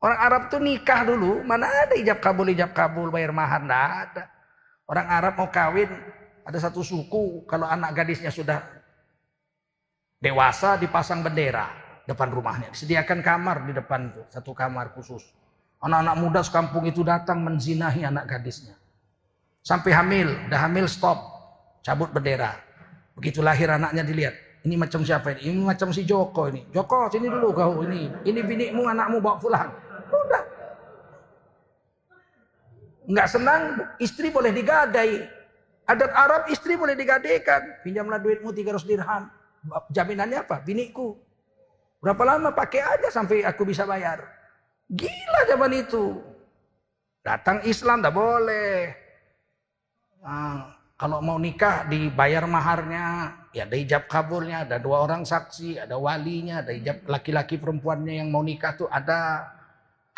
Orang Arab tuh nikah dulu, mana ada ijab kabul ijab kabul bayar mahar nggak ada. Orang Arab mau kawin ada satu suku kalau anak gadisnya sudah dewasa dipasang bendera depan rumahnya. Disediakan kamar di depan tuh, satu kamar khusus. Anak-anak muda sekampung itu datang menzinahi anak gadisnya. Sampai hamil, udah hamil stop, cabut bendera. Begitu lahir anaknya dilihat, ini macam siapa ini? Ini macam si Joko ini. Joko sini dulu kau ini. Ini binikmu anakmu bawa pulang. Udah. Nggak senang, istri boleh digadai. Adat Arab istri boleh digadaikan. Pinjamlah duitmu 300 dirham. Jaminannya apa? Binikku. Berapa lama pakai aja sampai aku bisa bayar. Gila zaman itu. Datang Islam tak boleh. Nah, kalau mau nikah dibayar maharnya, ya ada ijab kabulnya, ada dua orang saksi, ada walinya, ada ijab laki-laki perempuannya yang mau nikah tuh ada.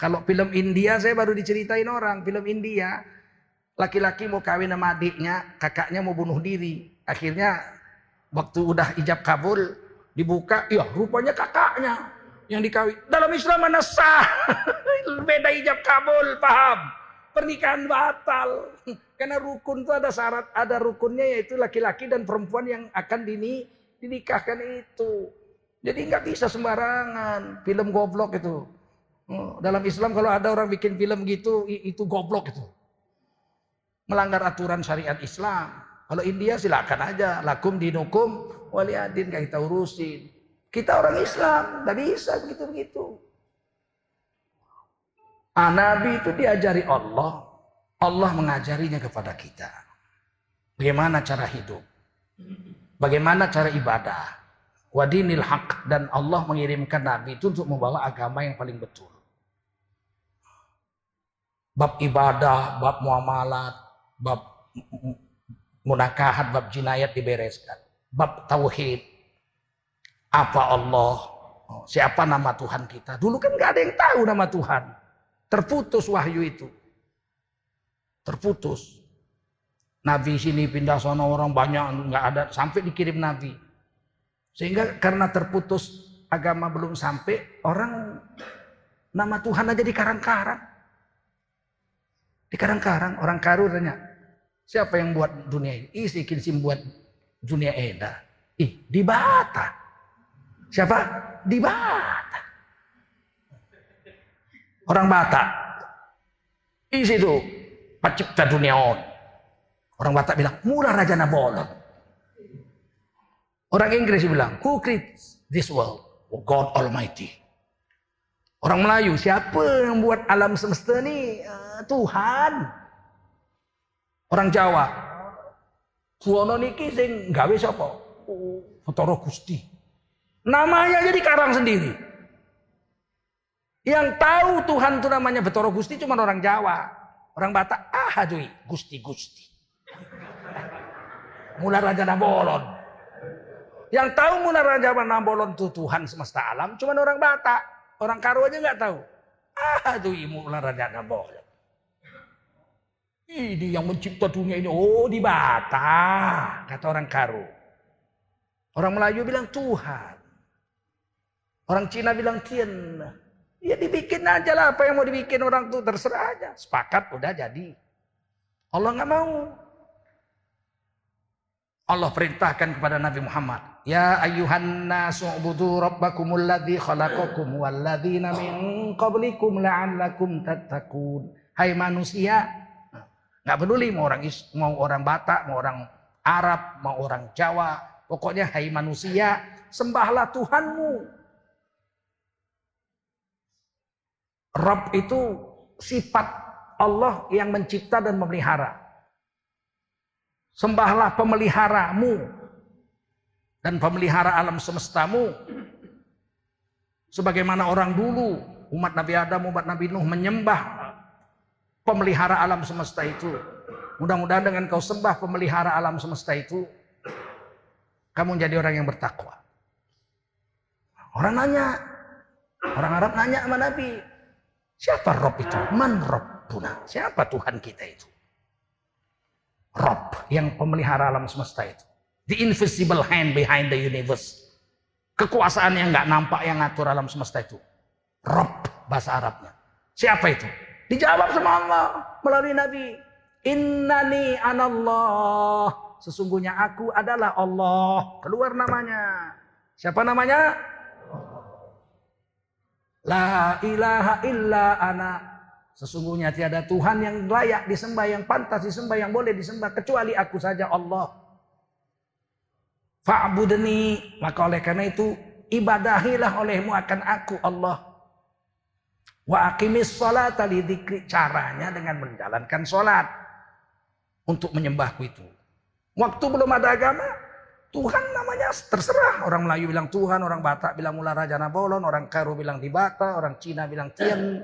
Kalau film India saya baru diceritain orang, film India laki-laki mau kawin sama adiknya, kakaknya mau bunuh diri. Akhirnya waktu udah ijab kabul dibuka, ya rupanya kakaknya yang dikawin. Dalam Islam mana sah? Beda ijab kabul, paham? Pernikahan batal. Karena rukun itu ada syarat, ada rukunnya yaitu laki-laki dan perempuan yang akan dini, dinikahkan itu. Jadi nggak bisa sembarangan. Film goblok itu. Oh, dalam Islam kalau ada orang bikin film gitu, itu goblok itu. Melanggar aturan syariat Islam. Kalau India silakan aja. Lakum dinukum waliadin kita urusin. Kita orang Islam, tidak bisa begitu-begitu. Ah, Nabi itu diajari Allah. Allah mengajarinya kepada kita. Bagaimana cara hidup. Bagaimana cara ibadah. Wadinil haq. Dan Allah mengirimkan Nabi itu untuk membawa agama yang paling betul. Bab ibadah, bab muamalat, bab munakahat, bab jinayat dibereskan. Bab tauhid, apa Allah? Oh, siapa nama Tuhan kita? Dulu kan nggak ada yang tahu nama Tuhan. Terputus wahyu itu. Terputus. Nabi sini pindah sana orang banyak nggak ada sampai dikirim Nabi. Sehingga karena terputus agama belum sampai orang nama Tuhan aja di karang-karang. Di karang-karang orang karu tanya siapa yang buat dunia ini? Isi kinsim buat dunia eda. Ih di Batak. Siapa? Di Batak. Orang Batak. Di situ pencipta dunia on. Orang Batak bilang, murah Raja Nabolon. Orang Inggris bilang, who creates this world? Oh, God Almighty. Orang Melayu, siapa yang buat alam semesta ini? Uh, Tuhan. Orang Jawa, kuono niki sing gawe sapa? Oh, Gusti. Namanya jadi karang sendiri. Yang tahu Tuhan itu namanya Betoro Gusti cuma orang Jawa. Orang Batak, ah aduh, Gusti Gusti. Mula Raja Nabolon. Yang tahu Mula Raja Nabolon itu Tuhan semesta alam cuma orang Batak. Orang Karo aja nggak tahu. Ah aduh, Mula Raja Nabolon. Ini yang mencipta dunia ini. Oh di Batak, kata orang Karo. Orang Melayu bilang Tuhan. Orang Cina bilang Tien. Ya dibikin aja lah apa yang mau dibikin orang tuh terserah aja. Sepakat udah jadi. Allah nggak mau. Allah perintahkan kepada Nabi Muhammad. Ya ayuhan nasu ubudu rabbakumul ladzi khalaqakum walladzina min qablikum la'allakum tattaqun. Hai manusia, nggak peduli mau orang mau orang Batak, mau orang Arab, mau orang Jawa, pokoknya hai manusia, sembahlah Tuhanmu Rob itu sifat Allah yang mencipta dan memelihara. Sembahlah pemeliharamu dan pemelihara alam semestamu. Sebagaimana orang dulu, umat Nabi Adam, umat Nabi Nuh menyembah pemelihara alam semesta itu. Mudah-mudahan dengan kau sembah pemelihara alam semesta itu, kamu jadi orang yang bertakwa. Orang nanya, orang Arab nanya sama Nabi, siapa Rob itu? Man Robbuna? Siapa Tuhan kita itu? Rob yang pemelihara alam semesta itu. The invisible hand behind the universe. Kekuasaan yang nggak nampak yang ngatur alam semesta itu. Rob bahasa Arabnya. Siapa itu? Dijawab sama Allah melalui Nabi. Innani anallah. Sesungguhnya aku adalah Allah. Keluar namanya. Siapa namanya? La ilaha illa ana. Sesungguhnya tiada Tuhan yang layak disembah, yang pantas disembah, yang boleh disembah kecuali aku saja Allah. Fa'budni, maka oleh karena itu ibadahilah olehmu akan aku Allah. Wa aqimis salat dzikri caranya dengan menjalankan salat untuk menyembahku itu. Waktu belum ada agama, Tuhan namanya terserah. Orang Melayu bilang Tuhan, orang Batak bilang Mula Raja Nabolon, orang Karo bilang Dibata, orang Cina bilang Tian.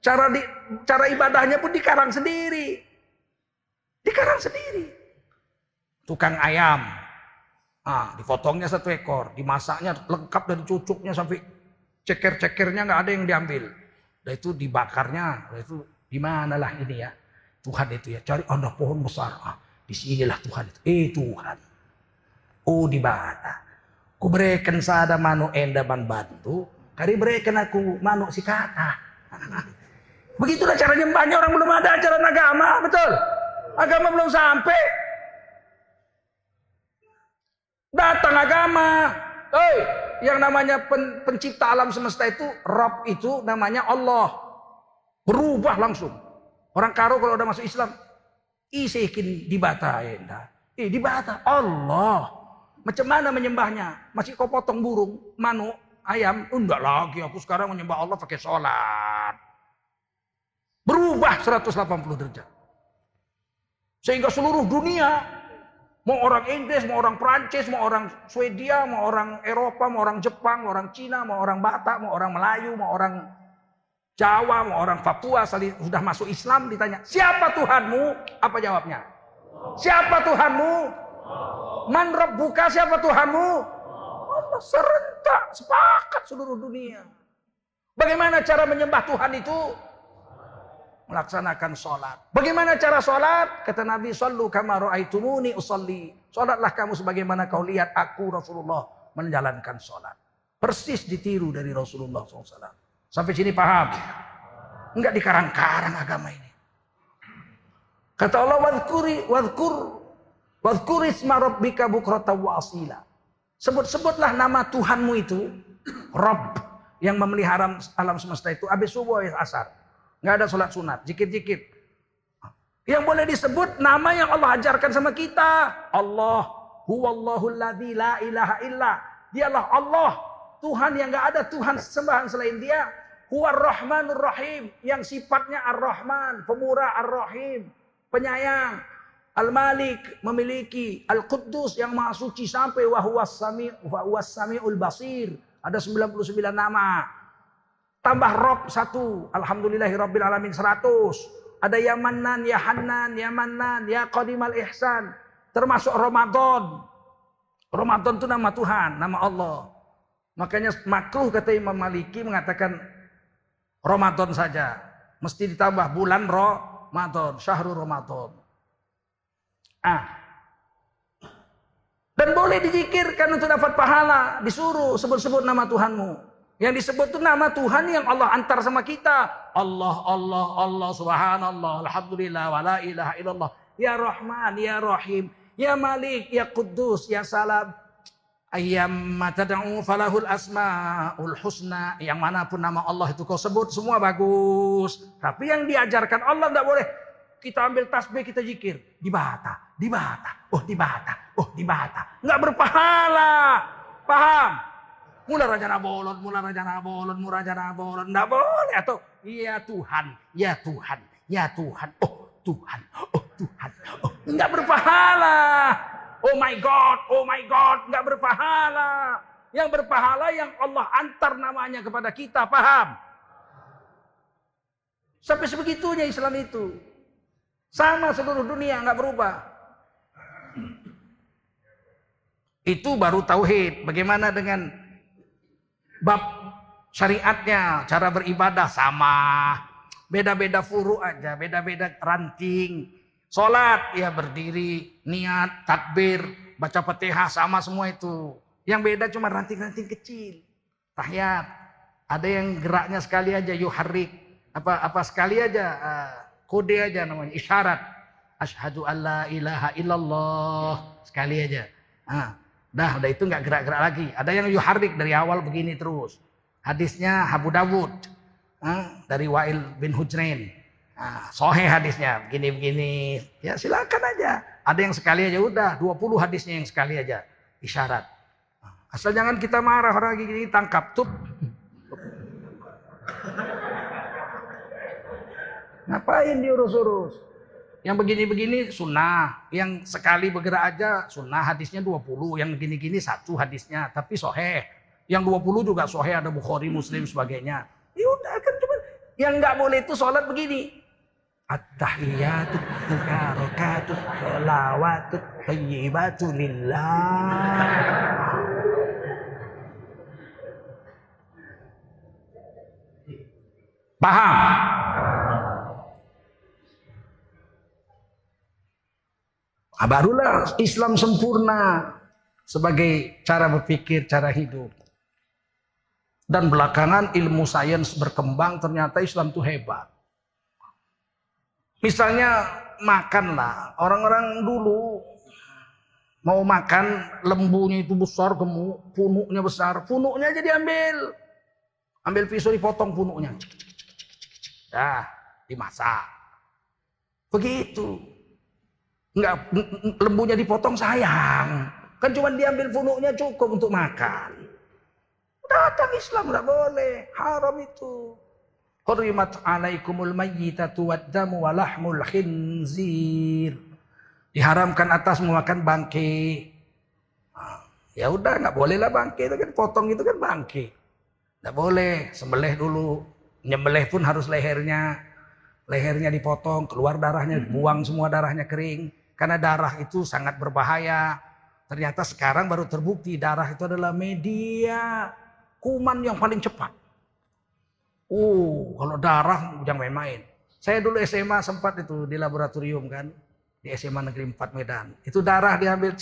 Cara di, cara ibadahnya pun dikarang sendiri. Dikarang sendiri. Tukang ayam. Ah, dipotongnya satu ekor, dimasaknya lengkap dari cucuknya sampai ceker-cekernya nggak ada yang diambil. Dan itu dibakarnya, dan itu di manalah ini ya. Tuhan itu ya, cari ada pohon besar. Ah, di sinilah Tuhan itu. Eh Tuhan. Oh di bata. Ku berikan sada manu enda ban bantu. Kari berikan aku manu si kata. Begitulah cara nyembahnya orang belum ada ajaran agama, betul? Agama belum sampai. Datang agama. Hei, yang namanya pen, pencipta alam semesta itu, Rob itu namanya Allah. Berubah langsung. Orang karo kalau udah masuk Islam, isikin dibata enda. Eh, dibata Allah. Macam mana menyembahnya? Masih kau potong burung, manu, ayam? Enggak lagi, aku sekarang menyembah Allah pakai sholat. Berubah 180 derajat. Sehingga seluruh dunia, mau orang Inggris, mau orang Prancis, mau orang Swedia, mau orang Eropa, mau orang Jepang, mau orang Cina, mau orang Batak, mau orang Melayu, mau orang Jawa, mau orang Papua, sudah masuk Islam ditanya, siapa Tuhanmu? Apa jawabnya? Siapa Tuhanmu? Man buka siapa Tuhanmu? Allah serentak, sepakat seluruh dunia. Bagaimana cara menyembah Tuhan itu? Melaksanakan sholat. Bagaimana cara sholat? Kata Nabi, Sallu kama ra'aitumuni usalli. Sholatlah kamu sebagaimana kau lihat aku Rasulullah menjalankan sholat. Persis ditiru dari Rasulullah SAW. Sampai sini paham? Enggak dikarang-karang agama ini. Kata Allah, wadhkuri, wadhkur Wadkurisma rabbika bukrata wa asila. Sebut-sebutlah nama Tuhanmu itu. Rabb. Yang memelihara alam semesta itu. Habis subuh ya asar. Nggak ada sholat sunat. Jikit-jikit. Yang boleh disebut nama yang Allah ajarkan sama kita. Allah. Huwallahu la ilaha illa. Dialah Allah. Tuhan yang nggak ada Tuhan sembahan selain dia. Huwa rahmanur rahim. Yang sifatnya ar-Rahman. Pemurah ar-Rahim. Penyayang. Al-Malik memiliki Al-Quddus yang maha suci sampai sami wahwas samiul basir. Ada 99 nama. Tambah Rob satu. Alhamdulillahi Rabbil Alamin 100. Ada Ya Mannan, Ya Hannan, Ya Mannan, Ya Qadimal Ihsan. Termasuk Ramadan. Ramadan itu nama Tuhan, nama Allah. Makanya makruh kata Imam Maliki mengatakan Ramadan saja. Mesti ditambah bulan Ramadan, syahrul Ramadan. Ah. Dan boleh dizikirkan untuk dapat pahala. Disuruh sebut-sebut nama Tuhanmu. Yang disebut itu nama Tuhan yang Allah antar sama kita. Allah, Allah, Allah, subhanallah, alhamdulillah, wa la ilaha illallah. Ya Rahman, Ya Rahim, Ya Malik, Ya Kudus, Ya Salam. Ayam matada'u falahul asma'ul husna. Yang mana pun nama Allah itu kau sebut semua bagus. Tapi yang diajarkan Allah tidak boleh kita ambil tasbih, kita jikir. Di bata, di bata, oh di bata, oh di bata. Nggak berpahala. Paham? Mula Raja Nabolon, mula Raja Nabolon, mula Raja Nabolon. Nggak boleh. Atau, ya Tuhan, ya Tuhan, Ya Tuhan, oh Tuhan, oh Tuhan, oh nggak berpahala. Oh my God, oh my God, nggak berpahala. Yang berpahala yang Allah antar namanya kepada kita, paham? Sampai sebegitunya Islam itu. Sama seluruh dunia, nggak berubah. Itu baru tauhid. Bagaimana dengan bab syariatnya, cara beribadah sama. Beda-beda furu aja, beda-beda ranting. Sholat ya berdiri, niat, takbir, baca petihah sama semua itu. Yang beda cuma ranting-ranting kecil. Tahiyat. Ada yang geraknya sekali aja yuharik. Apa apa sekali aja uh, kode aja namanya isyarat. Ashadu alla ilaha illallah sekali aja. Ah, dah udah itu nggak gerak-gerak lagi. Ada yang yuharik dari awal begini terus. Hadisnya Abu Dawud ah, dari Wa'il bin Hujrain. Ah, sohe hadisnya begini-begini. Ya silakan aja. Ada yang sekali aja udah 20 hadisnya yang sekali aja isyarat. Asal jangan kita marah orang gini tangkap tuh. Ngapain diurus-urus? Yang begini-begini sunnah. Yang sekali bergerak aja sunnah hadisnya 20. Yang gini-gini satu hadisnya. Tapi soheh. Yang 20 juga soheh ada Bukhari, Muslim sebagainya. Ya udah kan cuma yang nggak boleh itu sholat begini. At-tahiyatu mubarakatuh salawatu thayyibatu lillah. Paham? Barulah Islam sempurna sebagai cara berpikir, cara hidup. Dan belakangan ilmu sains berkembang, ternyata Islam itu hebat. Misalnya makanlah, orang-orang dulu mau makan lembunya itu besar gemuk, punuknya besar, punuknya aja diambil. Ambil pisau dipotong punuknya. Dah, dimasak. Begitu. Enggak lembunya dipotong sayang. Kan cuma diambil punuknya cukup untuk makan. Datang Islam enggak boleh, haram itu. Hurrimat alaikumul mayyitatu waddamu walahmul khinzir. Diharamkan atas memakan bangke. Nah, ya udah nggak boleh lah bangke itu kan potong itu kan bangke. Nggak boleh, sembelih dulu. Nyembelih pun harus lehernya. Lehernya dipotong, keluar darahnya, buang semua darahnya kering. Karena darah itu sangat berbahaya. Ternyata sekarang baru terbukti darah itu adalah media kuman yang paling cepat. Oh, kalau darah jangan main-main. Saya dulu SMA sempat itu di laboratorium kan. Di SMA Negeri 4 Medan. Itu darah diambil,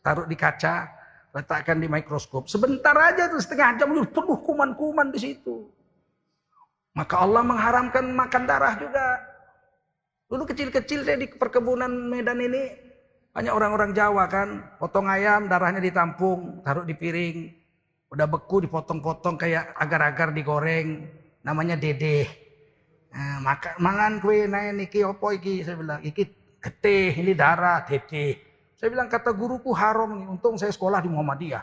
taruh di kaca, letakkan di mikroskop. Sebentar aja tuh setengah jam penuh kuman-kuman di situ. Maka Allah mengharamkan makan darah juga. Dulu kecil-kecil saya di perkebunan Medan ini banyak orang-orang Jawa kan, potong ayam darahnya ditampung, taruh di piring, udah beku dipotong-potong kayak agar-agar digoreng, namanya dede. Nah, maka mangan kue naik niki opo iki saya bilang iki getih ini darah dede. Saya bilang kata guruku haram nih, untung saya sekolah di Muhammadiyah.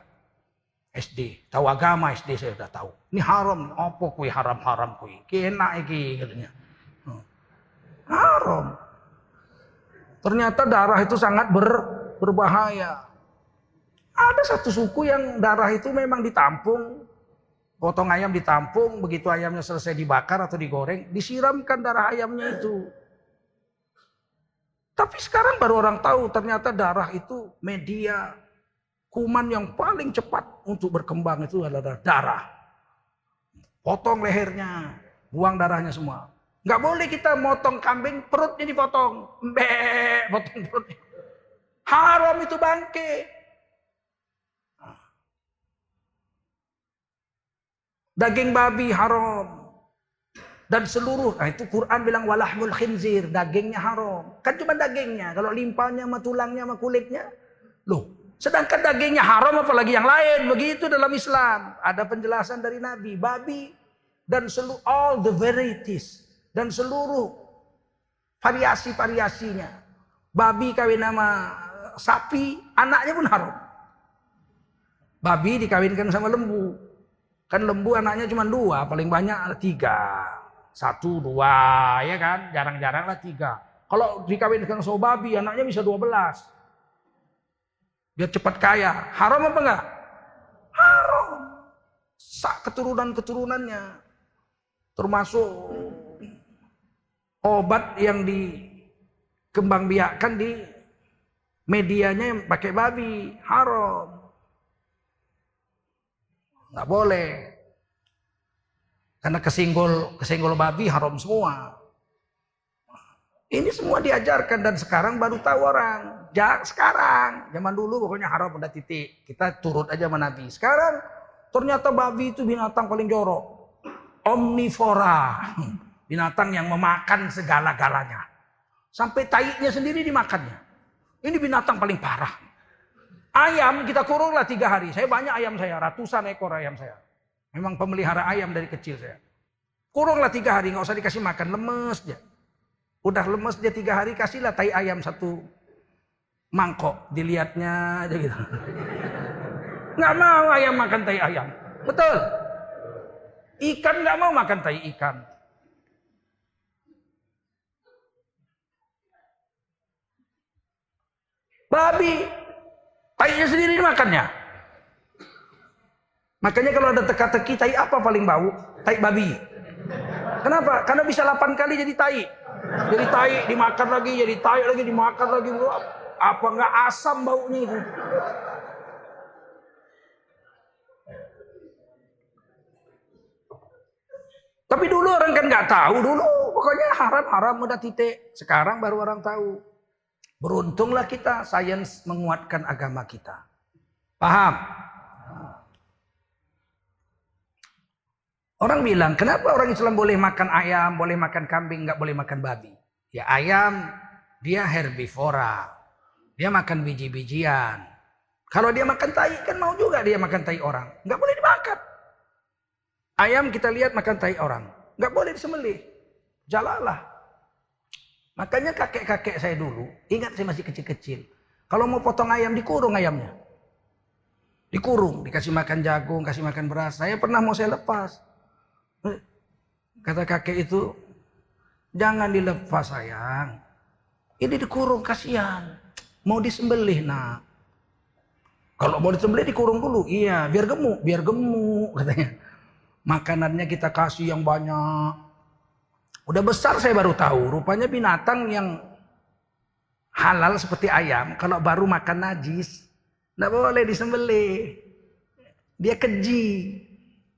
SD, tahu agama SD saya sudah tahu. Ini haram, apa kue haram-haram kue? Kena iki katanya. Haram. Ternyata darah itu sangat ber, berbahaya. Ada satu suku yang darah itu memang ditampung, potong ayam ditampung, begitu ayamnya selesai dibakar atau digoreng, disiramkan darah ayamnya itu. Tapi sekarang baru orang tahu ternyata darah itu media Kuman yang paling cepat untuk berkembang itu adalah darah. Potong lehernya, buang darahnya semua. Nggak boleh kita motong kambing, perutnya dipotong. Mbek, potong perutnya. Haram itu bangke. Daging babi haram. Dan seluruh, nah itu Quran bilang walahmul khinzir, dagingnya haram. Kan cuma dagingnya, kalau limpahnya sama tulangnya sama kulitnya. Loh, Sedangkan dagingnya haram apalagi yang lain. Begitu dalam Islam. Ada penjelasan dari Nabi. Babi dan seluruh all the varieties. Dan seluruh variasi-variasinya. Babi kawin nama sapi, anaknya pun haram. Babi dikawinkan sama lembu. Kan lembu anaknya cuma dua, paling banyak tiga. Satu, dua, ya kan? Jarang-jarang lah tiga. Kalau dikawinkan sama babi, anaknya bisa dua belas. Biar cepat kaya. Haram apa enggak? Haram. Sak keturunan-keturunannya. Termasuk obat yang dikembangbiakkan di medianya yang pakai babi. Haram. Nggak boleh. Karena kesinggol kesinggol babi haram semua. Ini semua diajarkan dan sekarang baru tahu orang. Jak sekarang, zaman dulu pokoknya haram udah titik. Kita turut aja sama Nabi. Sekarang ternyata babi itu binatang paling jorok. Omnivora. Binatang yang memakan segala-galanya. Sampai taiknya sendiri dimakannya. Ini binatang paling parah. Ayam kita kurunglah tiga hari. Saya banyak ayam saya, ratusan ekor ayam saya. Memang pemelihara ayam dari kecil saya. Kurunglah tiga hari, nggak usah dikasih makan, lemes dia. Udah lemes dia tiga hari, kasihlah tai ayam satu mangkok. Dilihatnya aja gitu. Nggak mau ayam makan tai ayam. Betul. Ikan nggak mau makan tai ikan. Babi, tainya sendiri makannya. Makanya kalau ada teka-teki, tai apa paling bau? Tai babi. Kenapa? Karena bisa 8 kali jadi tai. Jadi tai dimakan lagi, jadi tai lagi dimakan lagi. Apa nggak asam baunya itu? Tapi dulu orang kan nggak tahu dulu. Pokoknya haram-haram udah titik. Sekarang baru orang tahu. Beruntunglah kita, sains menguatkan agama kita. Paham? Orang bilang, kenapa orang Islam boleh makan ayam, boleh makan kambing, nggak boleh makan babi? Ya ayam, dia herbivora. Dia makan biji-bijian. Kalau dia makan tai, kan mau juga dia makan tai orang. Nggak boleh dimakan. Ayam kita lihat makan tai orang. Nggak boleh disembelih. Jalalah. Makanya kakek-kakek saya dulu, ingat saya masih kecil-kecil. Kalau mau potong ayam, dikurung ayamnya. Dikurung, dikasih makan jagung, kasih makan beras. Saya pernah mau saya lepas. Kata kakek itu, jangan dilepas sayang. Ini dikurung kasihan. Mau disembelih nak. Kalau mau disembelih dikurung dulu. Iya, biar gemuk, biar gemuk katanya. Makanannya kita kasih yang banyak. Udah besar saya baru tahu. Rupanya binatang yang halal seperti ayam. Kalau baru makan najis. Tidak boleh disembelih. Dia keji.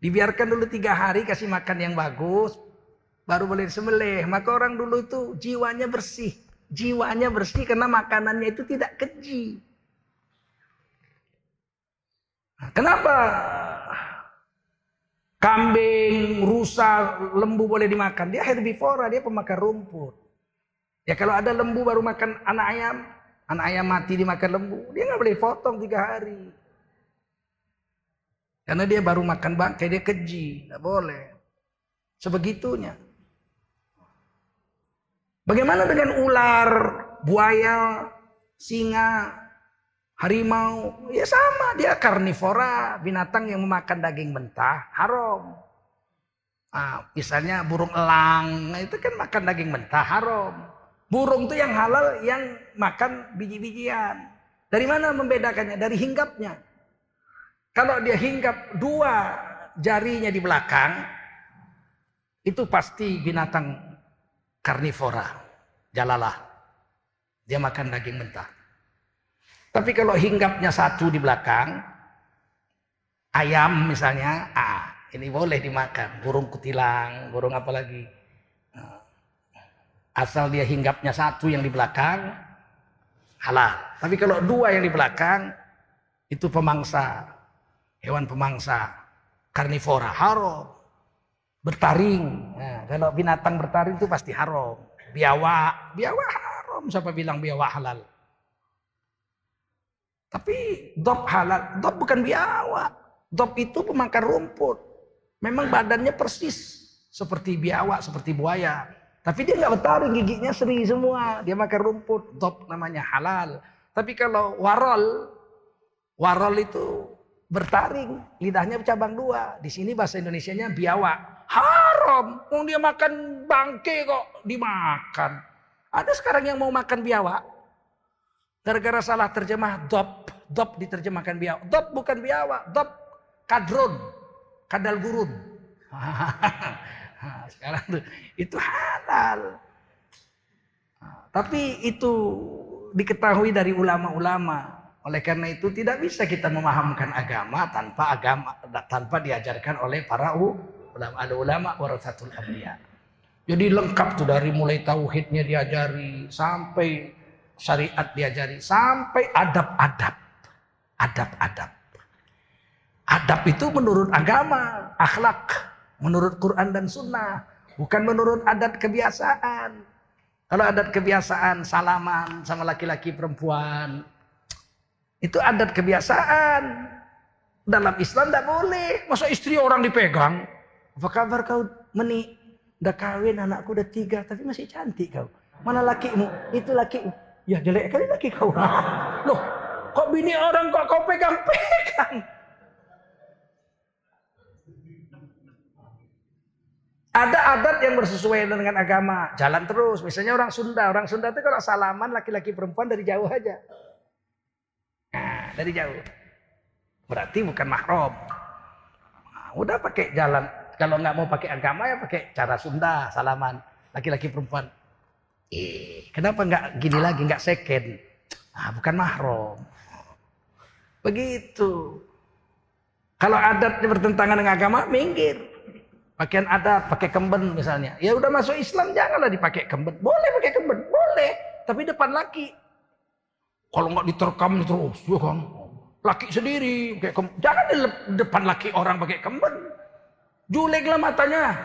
Dibiarkan dulu tiga hari kasih makan yang bagus, baru boleh disembelih. Maka orang dulu itu jiwanya bersih. Jiwanya bersih karena makanannya itu tidak keji. Nah, kenapa kambing, rusa, lembu boleh dimakan? Dia herbivora, dia pemakan rumput. Ya kalau ada lembu baru makan anak ayam, anak ayam mati dimakan lembu, dia nggak boleh potong tiga hari. Karena dia baru makan bangkai, dia keji. Tidak boleh. Sebegitunya. Bagaimana dengan ular, buaya, singa, harimau? Ya sama, dia karnivora, binatang yang memakan daging mentah, haram. Nah, misalnya burung elang, itu kan makan daging mentah, haram. Burung itu yang halal, yang makan biji-bijian. Dari mana membedakannya? Dari hinggapnya. Kalau dia hinggap dua jarinya di belakang, itu pasti binatang karnivora, jalalah. Dia makan daging mentah. Tapi kalau hinggapnya satu di belakang, ayam misalnya, ah ini boleh dimakan. Burung kutilang, burung apa lagi. Nah, asal dia hinggapnya satu yang di belakang, halal. Tapi kalau dua yang di belakang, itu pemangsa hewan pemangsa, karnivora, haram. Bertaring, nah, kalau binatang bertaring itu pasti haram. Biawak, biawak haram, siapa bilang biawak halal? Tapi dop halal, dop bukan biawak. Dop itu pemakan rumput. Memang badannya persis seperti biawak, seperti buaya. Tapi dia nggak bertaring, giginya seri semua. Dia makan rumput, dop namanya halal. Tapi kalau warol, warol itu bertaring, lidahnya cabang dua. Di sini bahasa Indonesianya biawak. Haram. Wong dia makan bangke kok dimakan. Ada sekarang yang mau makan biawak. Gara-gara salah terjemah dop. Dop diterjemahkan biawak. Dop bukan biawak. Dop kadron. Kadal gurun. sekarang tuh, itu halal. Tapi itu diketahui dari ulama-ulama. Oleh karena itu tidak bisa kita memahamkan agama tanpa agama tanpa diajarkan oleh para ulama. Ada ulama warasatul anbiya. Jadi lengkap tuh dari mulai tauhidnya diajari sampai syariat diajari sampai adab-adab. Adab-adab. Adab itu menurut agama, akhlak, menurut Quran dan Sunnah, bukan menurut adat kebiasaan. Kalau adat kebiasaan salaman sama laki-laki perempuan, itu adat kebiasaan. Dalam Islam tidak boleh. Masa istri orang dipegang? Apa kabar kau meni? Udah kawin anakku udah tiga tapi masih cantik kau. Mana lakimu? Itu lakimu. Ya jelek kali laki kau. Loh kok bini orang kok kau pegang-pegang? Ada adat yang bersesuaian dengan agama. Jalan terus. Misalnya orang Sunda. Orang Sunda itu kalau salaman laki-laki perempuan dari jauh aja. Nah, dari jauh. Berarti bukan mahram. Nah, udah pakai jalan. Kalau nggak mau pakai agama ya pakai cara Sunda, salaman. Laki-laki perempuan. Kenapa nggak gini lagi, nggak second? Nah, bukan mahram. Begitu. Kalau adatnya bertentangan dengan agama, minggir. Pakaian adat, pakai kemben misalnya. Ya udah masuk Islam, janganlah dipakai kemben. Boleh pakai kemben, boleh. Tapi depan laki. Kalau nggak diterkam terus, ya kan. Laki sendiri, kayak kem... jangan di depan laki orang pakai kemben. Juleglah matanya.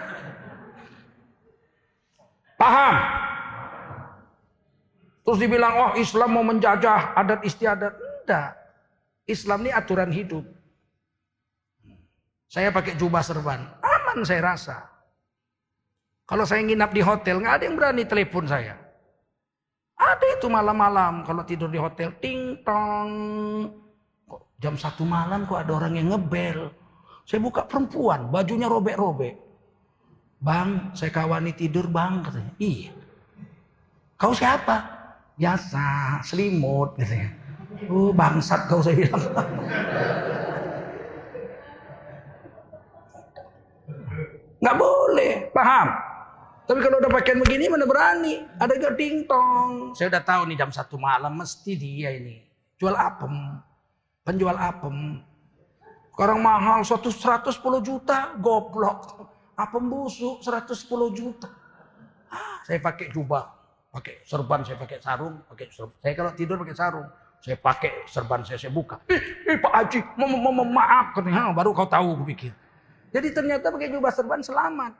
Paham? Terus dibilang, oh Islam mau menjajah adat istiadat. Enggak. Islam ini aturan hidup. Saya pakai jubah serban. Aman saya rasa. Kalau saya nginap di hotel, nggak ada yang berani telepon saya. Ada itu malam-malam kalau tidur di hotel ting tong. Kok jam satu malam kok ada orang yang ngebel. Saya buka perempuan, bajunya robek-robek. Bang, saya kawani tidur bang katanya. Iya. Kau siapa? Biasa, selimut katanya. Oh bangsat kau saya bilang. Nggak boleh, paham? Tapi kalau udah pakaian begini mana berani? Ada gak tong. Saya udah tahu nih jam satu malam mesti dia ini. Jual apem. Penjual apem. Sekarang mahal 110 juta. Goblok. Apem busuk 110 juta. Ah, saya pakai jubah. Pakai serban, saya pakai sarung. pakai serban. Saya kalau tidur pakai sarung. Saya pakai serban saya, saya buka. Eh, eh Pak Haji, ma ma ma maaf. Katanya, baru kau tahu, gue pikir. Jadi ternyata pakai jubah serban selamat.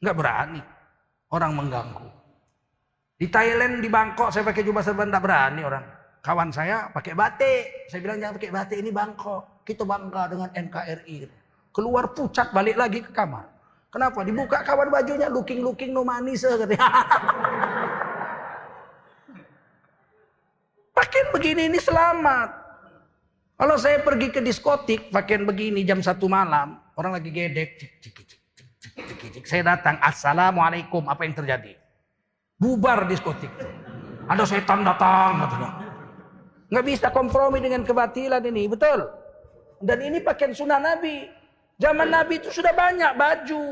Nggak berani. Orang mengganggu. Di Thailand, di Bangkok, saya pakai jubah serban tak berani orang. Kawan saya pakai batik. Saya bilang jangan pakai batik, ini Bangkok. Kita bangga dengan NKRI. Keluar pucat, balik lagi ke kamar. Kenapa? Dibuka kawan bajunya, looking-looking no manis. Pakaian begini ini selamat. Kalau saya pergi ke diskotik, pakaian begini jam satu malam, orang lagi gedek, cik, cik, cik. Saya datang, Assalamualaikum, apa yang terjadi? Bubar diskotik. Ada setan datang, katanya. Nggak bisa kompromi dengan kebatilan ini, betul? Dan ini pakaian sunnah Nabi. Zaman Nabi itu sudah banyak baju.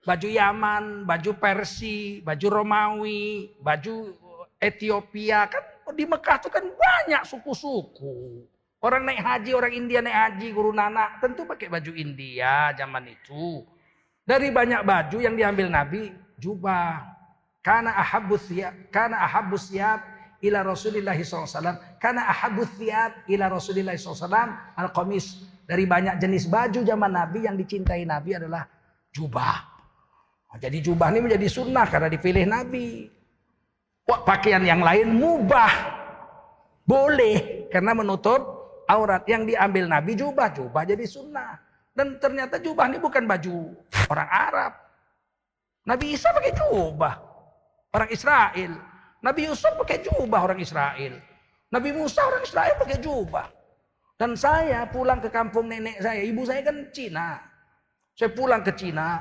Baju Yaman, baju Persi, baju Romawi, baju Ethiopia. Kan di Mekah itu kan banyak suku-suku. Orang naik haji, orang India naik haji, guru Nana. Tentu pakai baju India zaman itu. Dari banyak baju yang diambil Nabi, jubah. Karena ahabus siap, karena ahabus siap ila Rasulullah SAW. Karena ahabus siap ila Rasulullah SAW. Al-Qamis. Dari banyak jenis baju zaman Nabi yang dicintai Nabi adalah jubah. Jadi jubah ini menjadi sunnah karena dipilih Nabi. Pakaian yang lain mubah. Boleh karena menutup aurat yang diambil Nabi jubah. Jubah jadi sunnah. Dan ternyata jubah ini bukan baju orang Arab. Nabi Isa pakai jubah. Orang Israel. Nabi Yusuf pakai jubah orang Israel. Nabi Musa orang Israel pakai jubah. Dan saya pulang ke kampung nenek saya. Ibu saya kan Cina. Saya pulang ke Cina.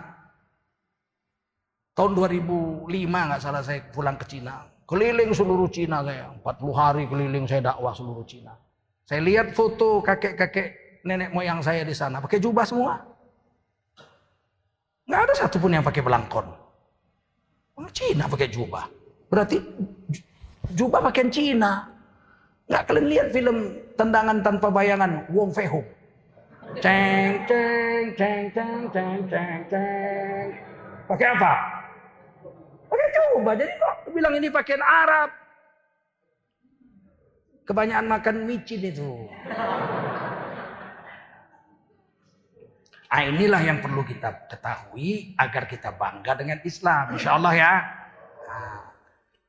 Tahun 2005 nggak salah saya pulang ke Cina. Keliling seluruh Cina saya. 40 hari keliling saya dakwah seluruh Cina. Saya lihat foto kakek-kakek nenek moyang saya di sana. Pakai jubah semua. Nggak ada satupun yang pakai belangkon. Orang Cina pakai jubah. Berarti jubah pakaian Cina. Nggak kalian lihat film Tendangan Tanpa Bayangan Wong Fei Hung. Ceng, ceng, ceng, ceng, ceng, ceng. Pakai apa? Pakai coba. Jadi kok bilang ini pakaian Arab. Kebanyakan makan micin itu. Nah, inilah yang perlu kita ketahui agar kita bangga dengan Islam. Insya Allah ya. Nah,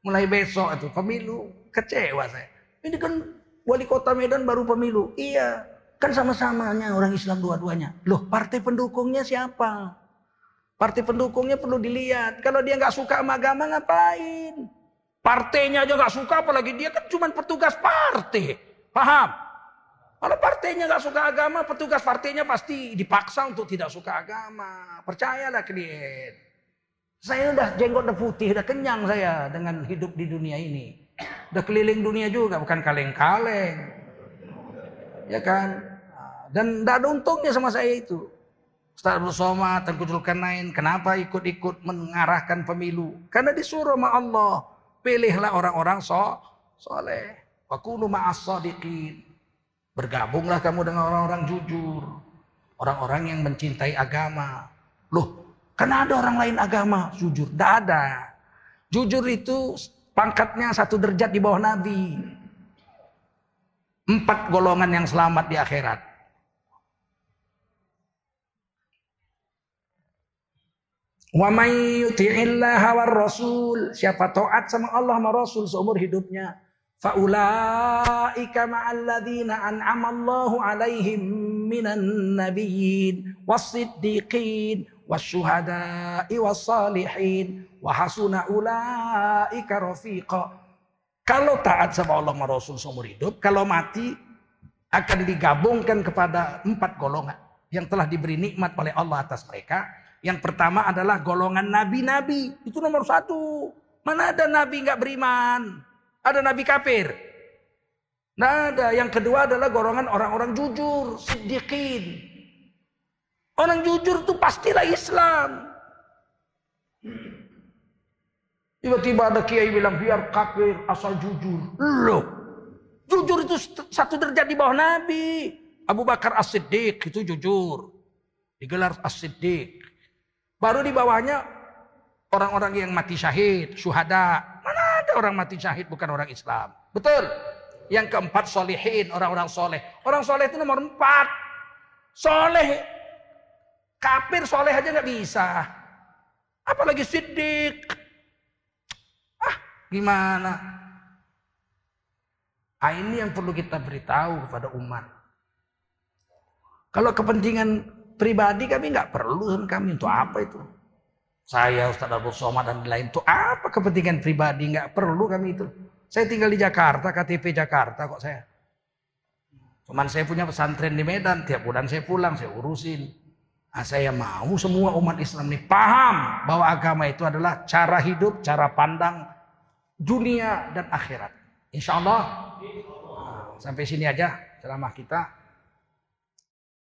mulai besok itu pemilu kecewa saya. Ini kan wali kota Medan baru pemilu. Iya, kan sama-samanya orang Islam dua-duanya. Loh, partai pendukungnya siapa? Partai pendukungnya perlu dilihat. Kalau dia nggak suka sama agama ngapain? Partainya aja nggak suka, apalagi dia kan cuma petugas partai. Paham? Kalau partainya nggak suka agama, petugas partainya pasti dipaksa untuk tidak suka agama. Percayalah klien. Saya udah jenggot udah putih, udah kenyang saya dengan hidup di dunia ini. Udah keliling dunia juga, bukan kaleng-kaleng. Ya kan? Dan tidak ada untungnya sama saya itu. Ustaz Bersoma, Tengku Zulkarnain, kenapa ikut-ikut mengarahkan pemilu? Karena disuruh sama Allah. Pilihlah orang-orang so, soleh. Wakunu ma'as sadiqin. Bergabunglah kamu dengan orang-orang jujur. Orang-orang yang mencintai agama. Loh, karena ada orang lain agama jujur. Tidak ada. Jujur itu pangkatnya satu derajat di bawah Nabi. Empat golongan yang selamat di akhirat. Wa may yuti'illaha war rasul, siapa taat sama Allah sama Rasul seumur hidupnya, faulaika ma'al ladzina an'ama Allahu 'alaihim minan nabiyyin was-siddiqin wasyuhada'i was-salihin. Wa hasuna ulaika rafiqa. Kalau taat sama Allah sama Rasul seumur hidup, kalau mati akan digabungkan kepada empat golongan yang telah diberi nikmat oleh Allah atas mereka yang pertama adalah golongan nabi-nabi. Itu nomor satu. Mana ada nabi nggak beriman? Ada nabi kafir. Nah ada. Yang kedua adalah golongan orang-orang jujur. Siddiqin. Orang jujur itu pastilah Islam. Tiba-tiba ada kiai bilang biar kafir asal jujur. Loh. Jujur itu satu derajat di bawah Nabi. Abu Bakar As-Siddiq itu jujur. Digelar As-Siddiq. Baru di bawahnya orang-orang yang mati syahid, syuhada. Mana ada orang mati syahid bukan orang Islam. Betul. Yang keempat solehin, orang-orang soleh. Orang soleh itu nomor empat. Soleh. Kafir soleh aja nggak bisa. Apalagi sidik. Ah, gimana? Ah, ini yang perlu kita beritahu kepada umat. Kalau kepentingan pribadi kami nggak perlu kami untuk apa itu. Saya Ustaz Abdul Somad dan lain itu apa kepentingan pribadi nggak perlu kami itu. Saya tinggal di Jakarta, KTP Jakarta kok saya. Cuman saya punya pesantren di Medan, tiap bulan saya pulang, saya urusin. Nah, saya mau semua umat Islam ini paham bahwa agama itu adalah cara hidup, cara pandang dunia dan akhirat. Insya Allah. Nah, sampai sini aja ceramah kita.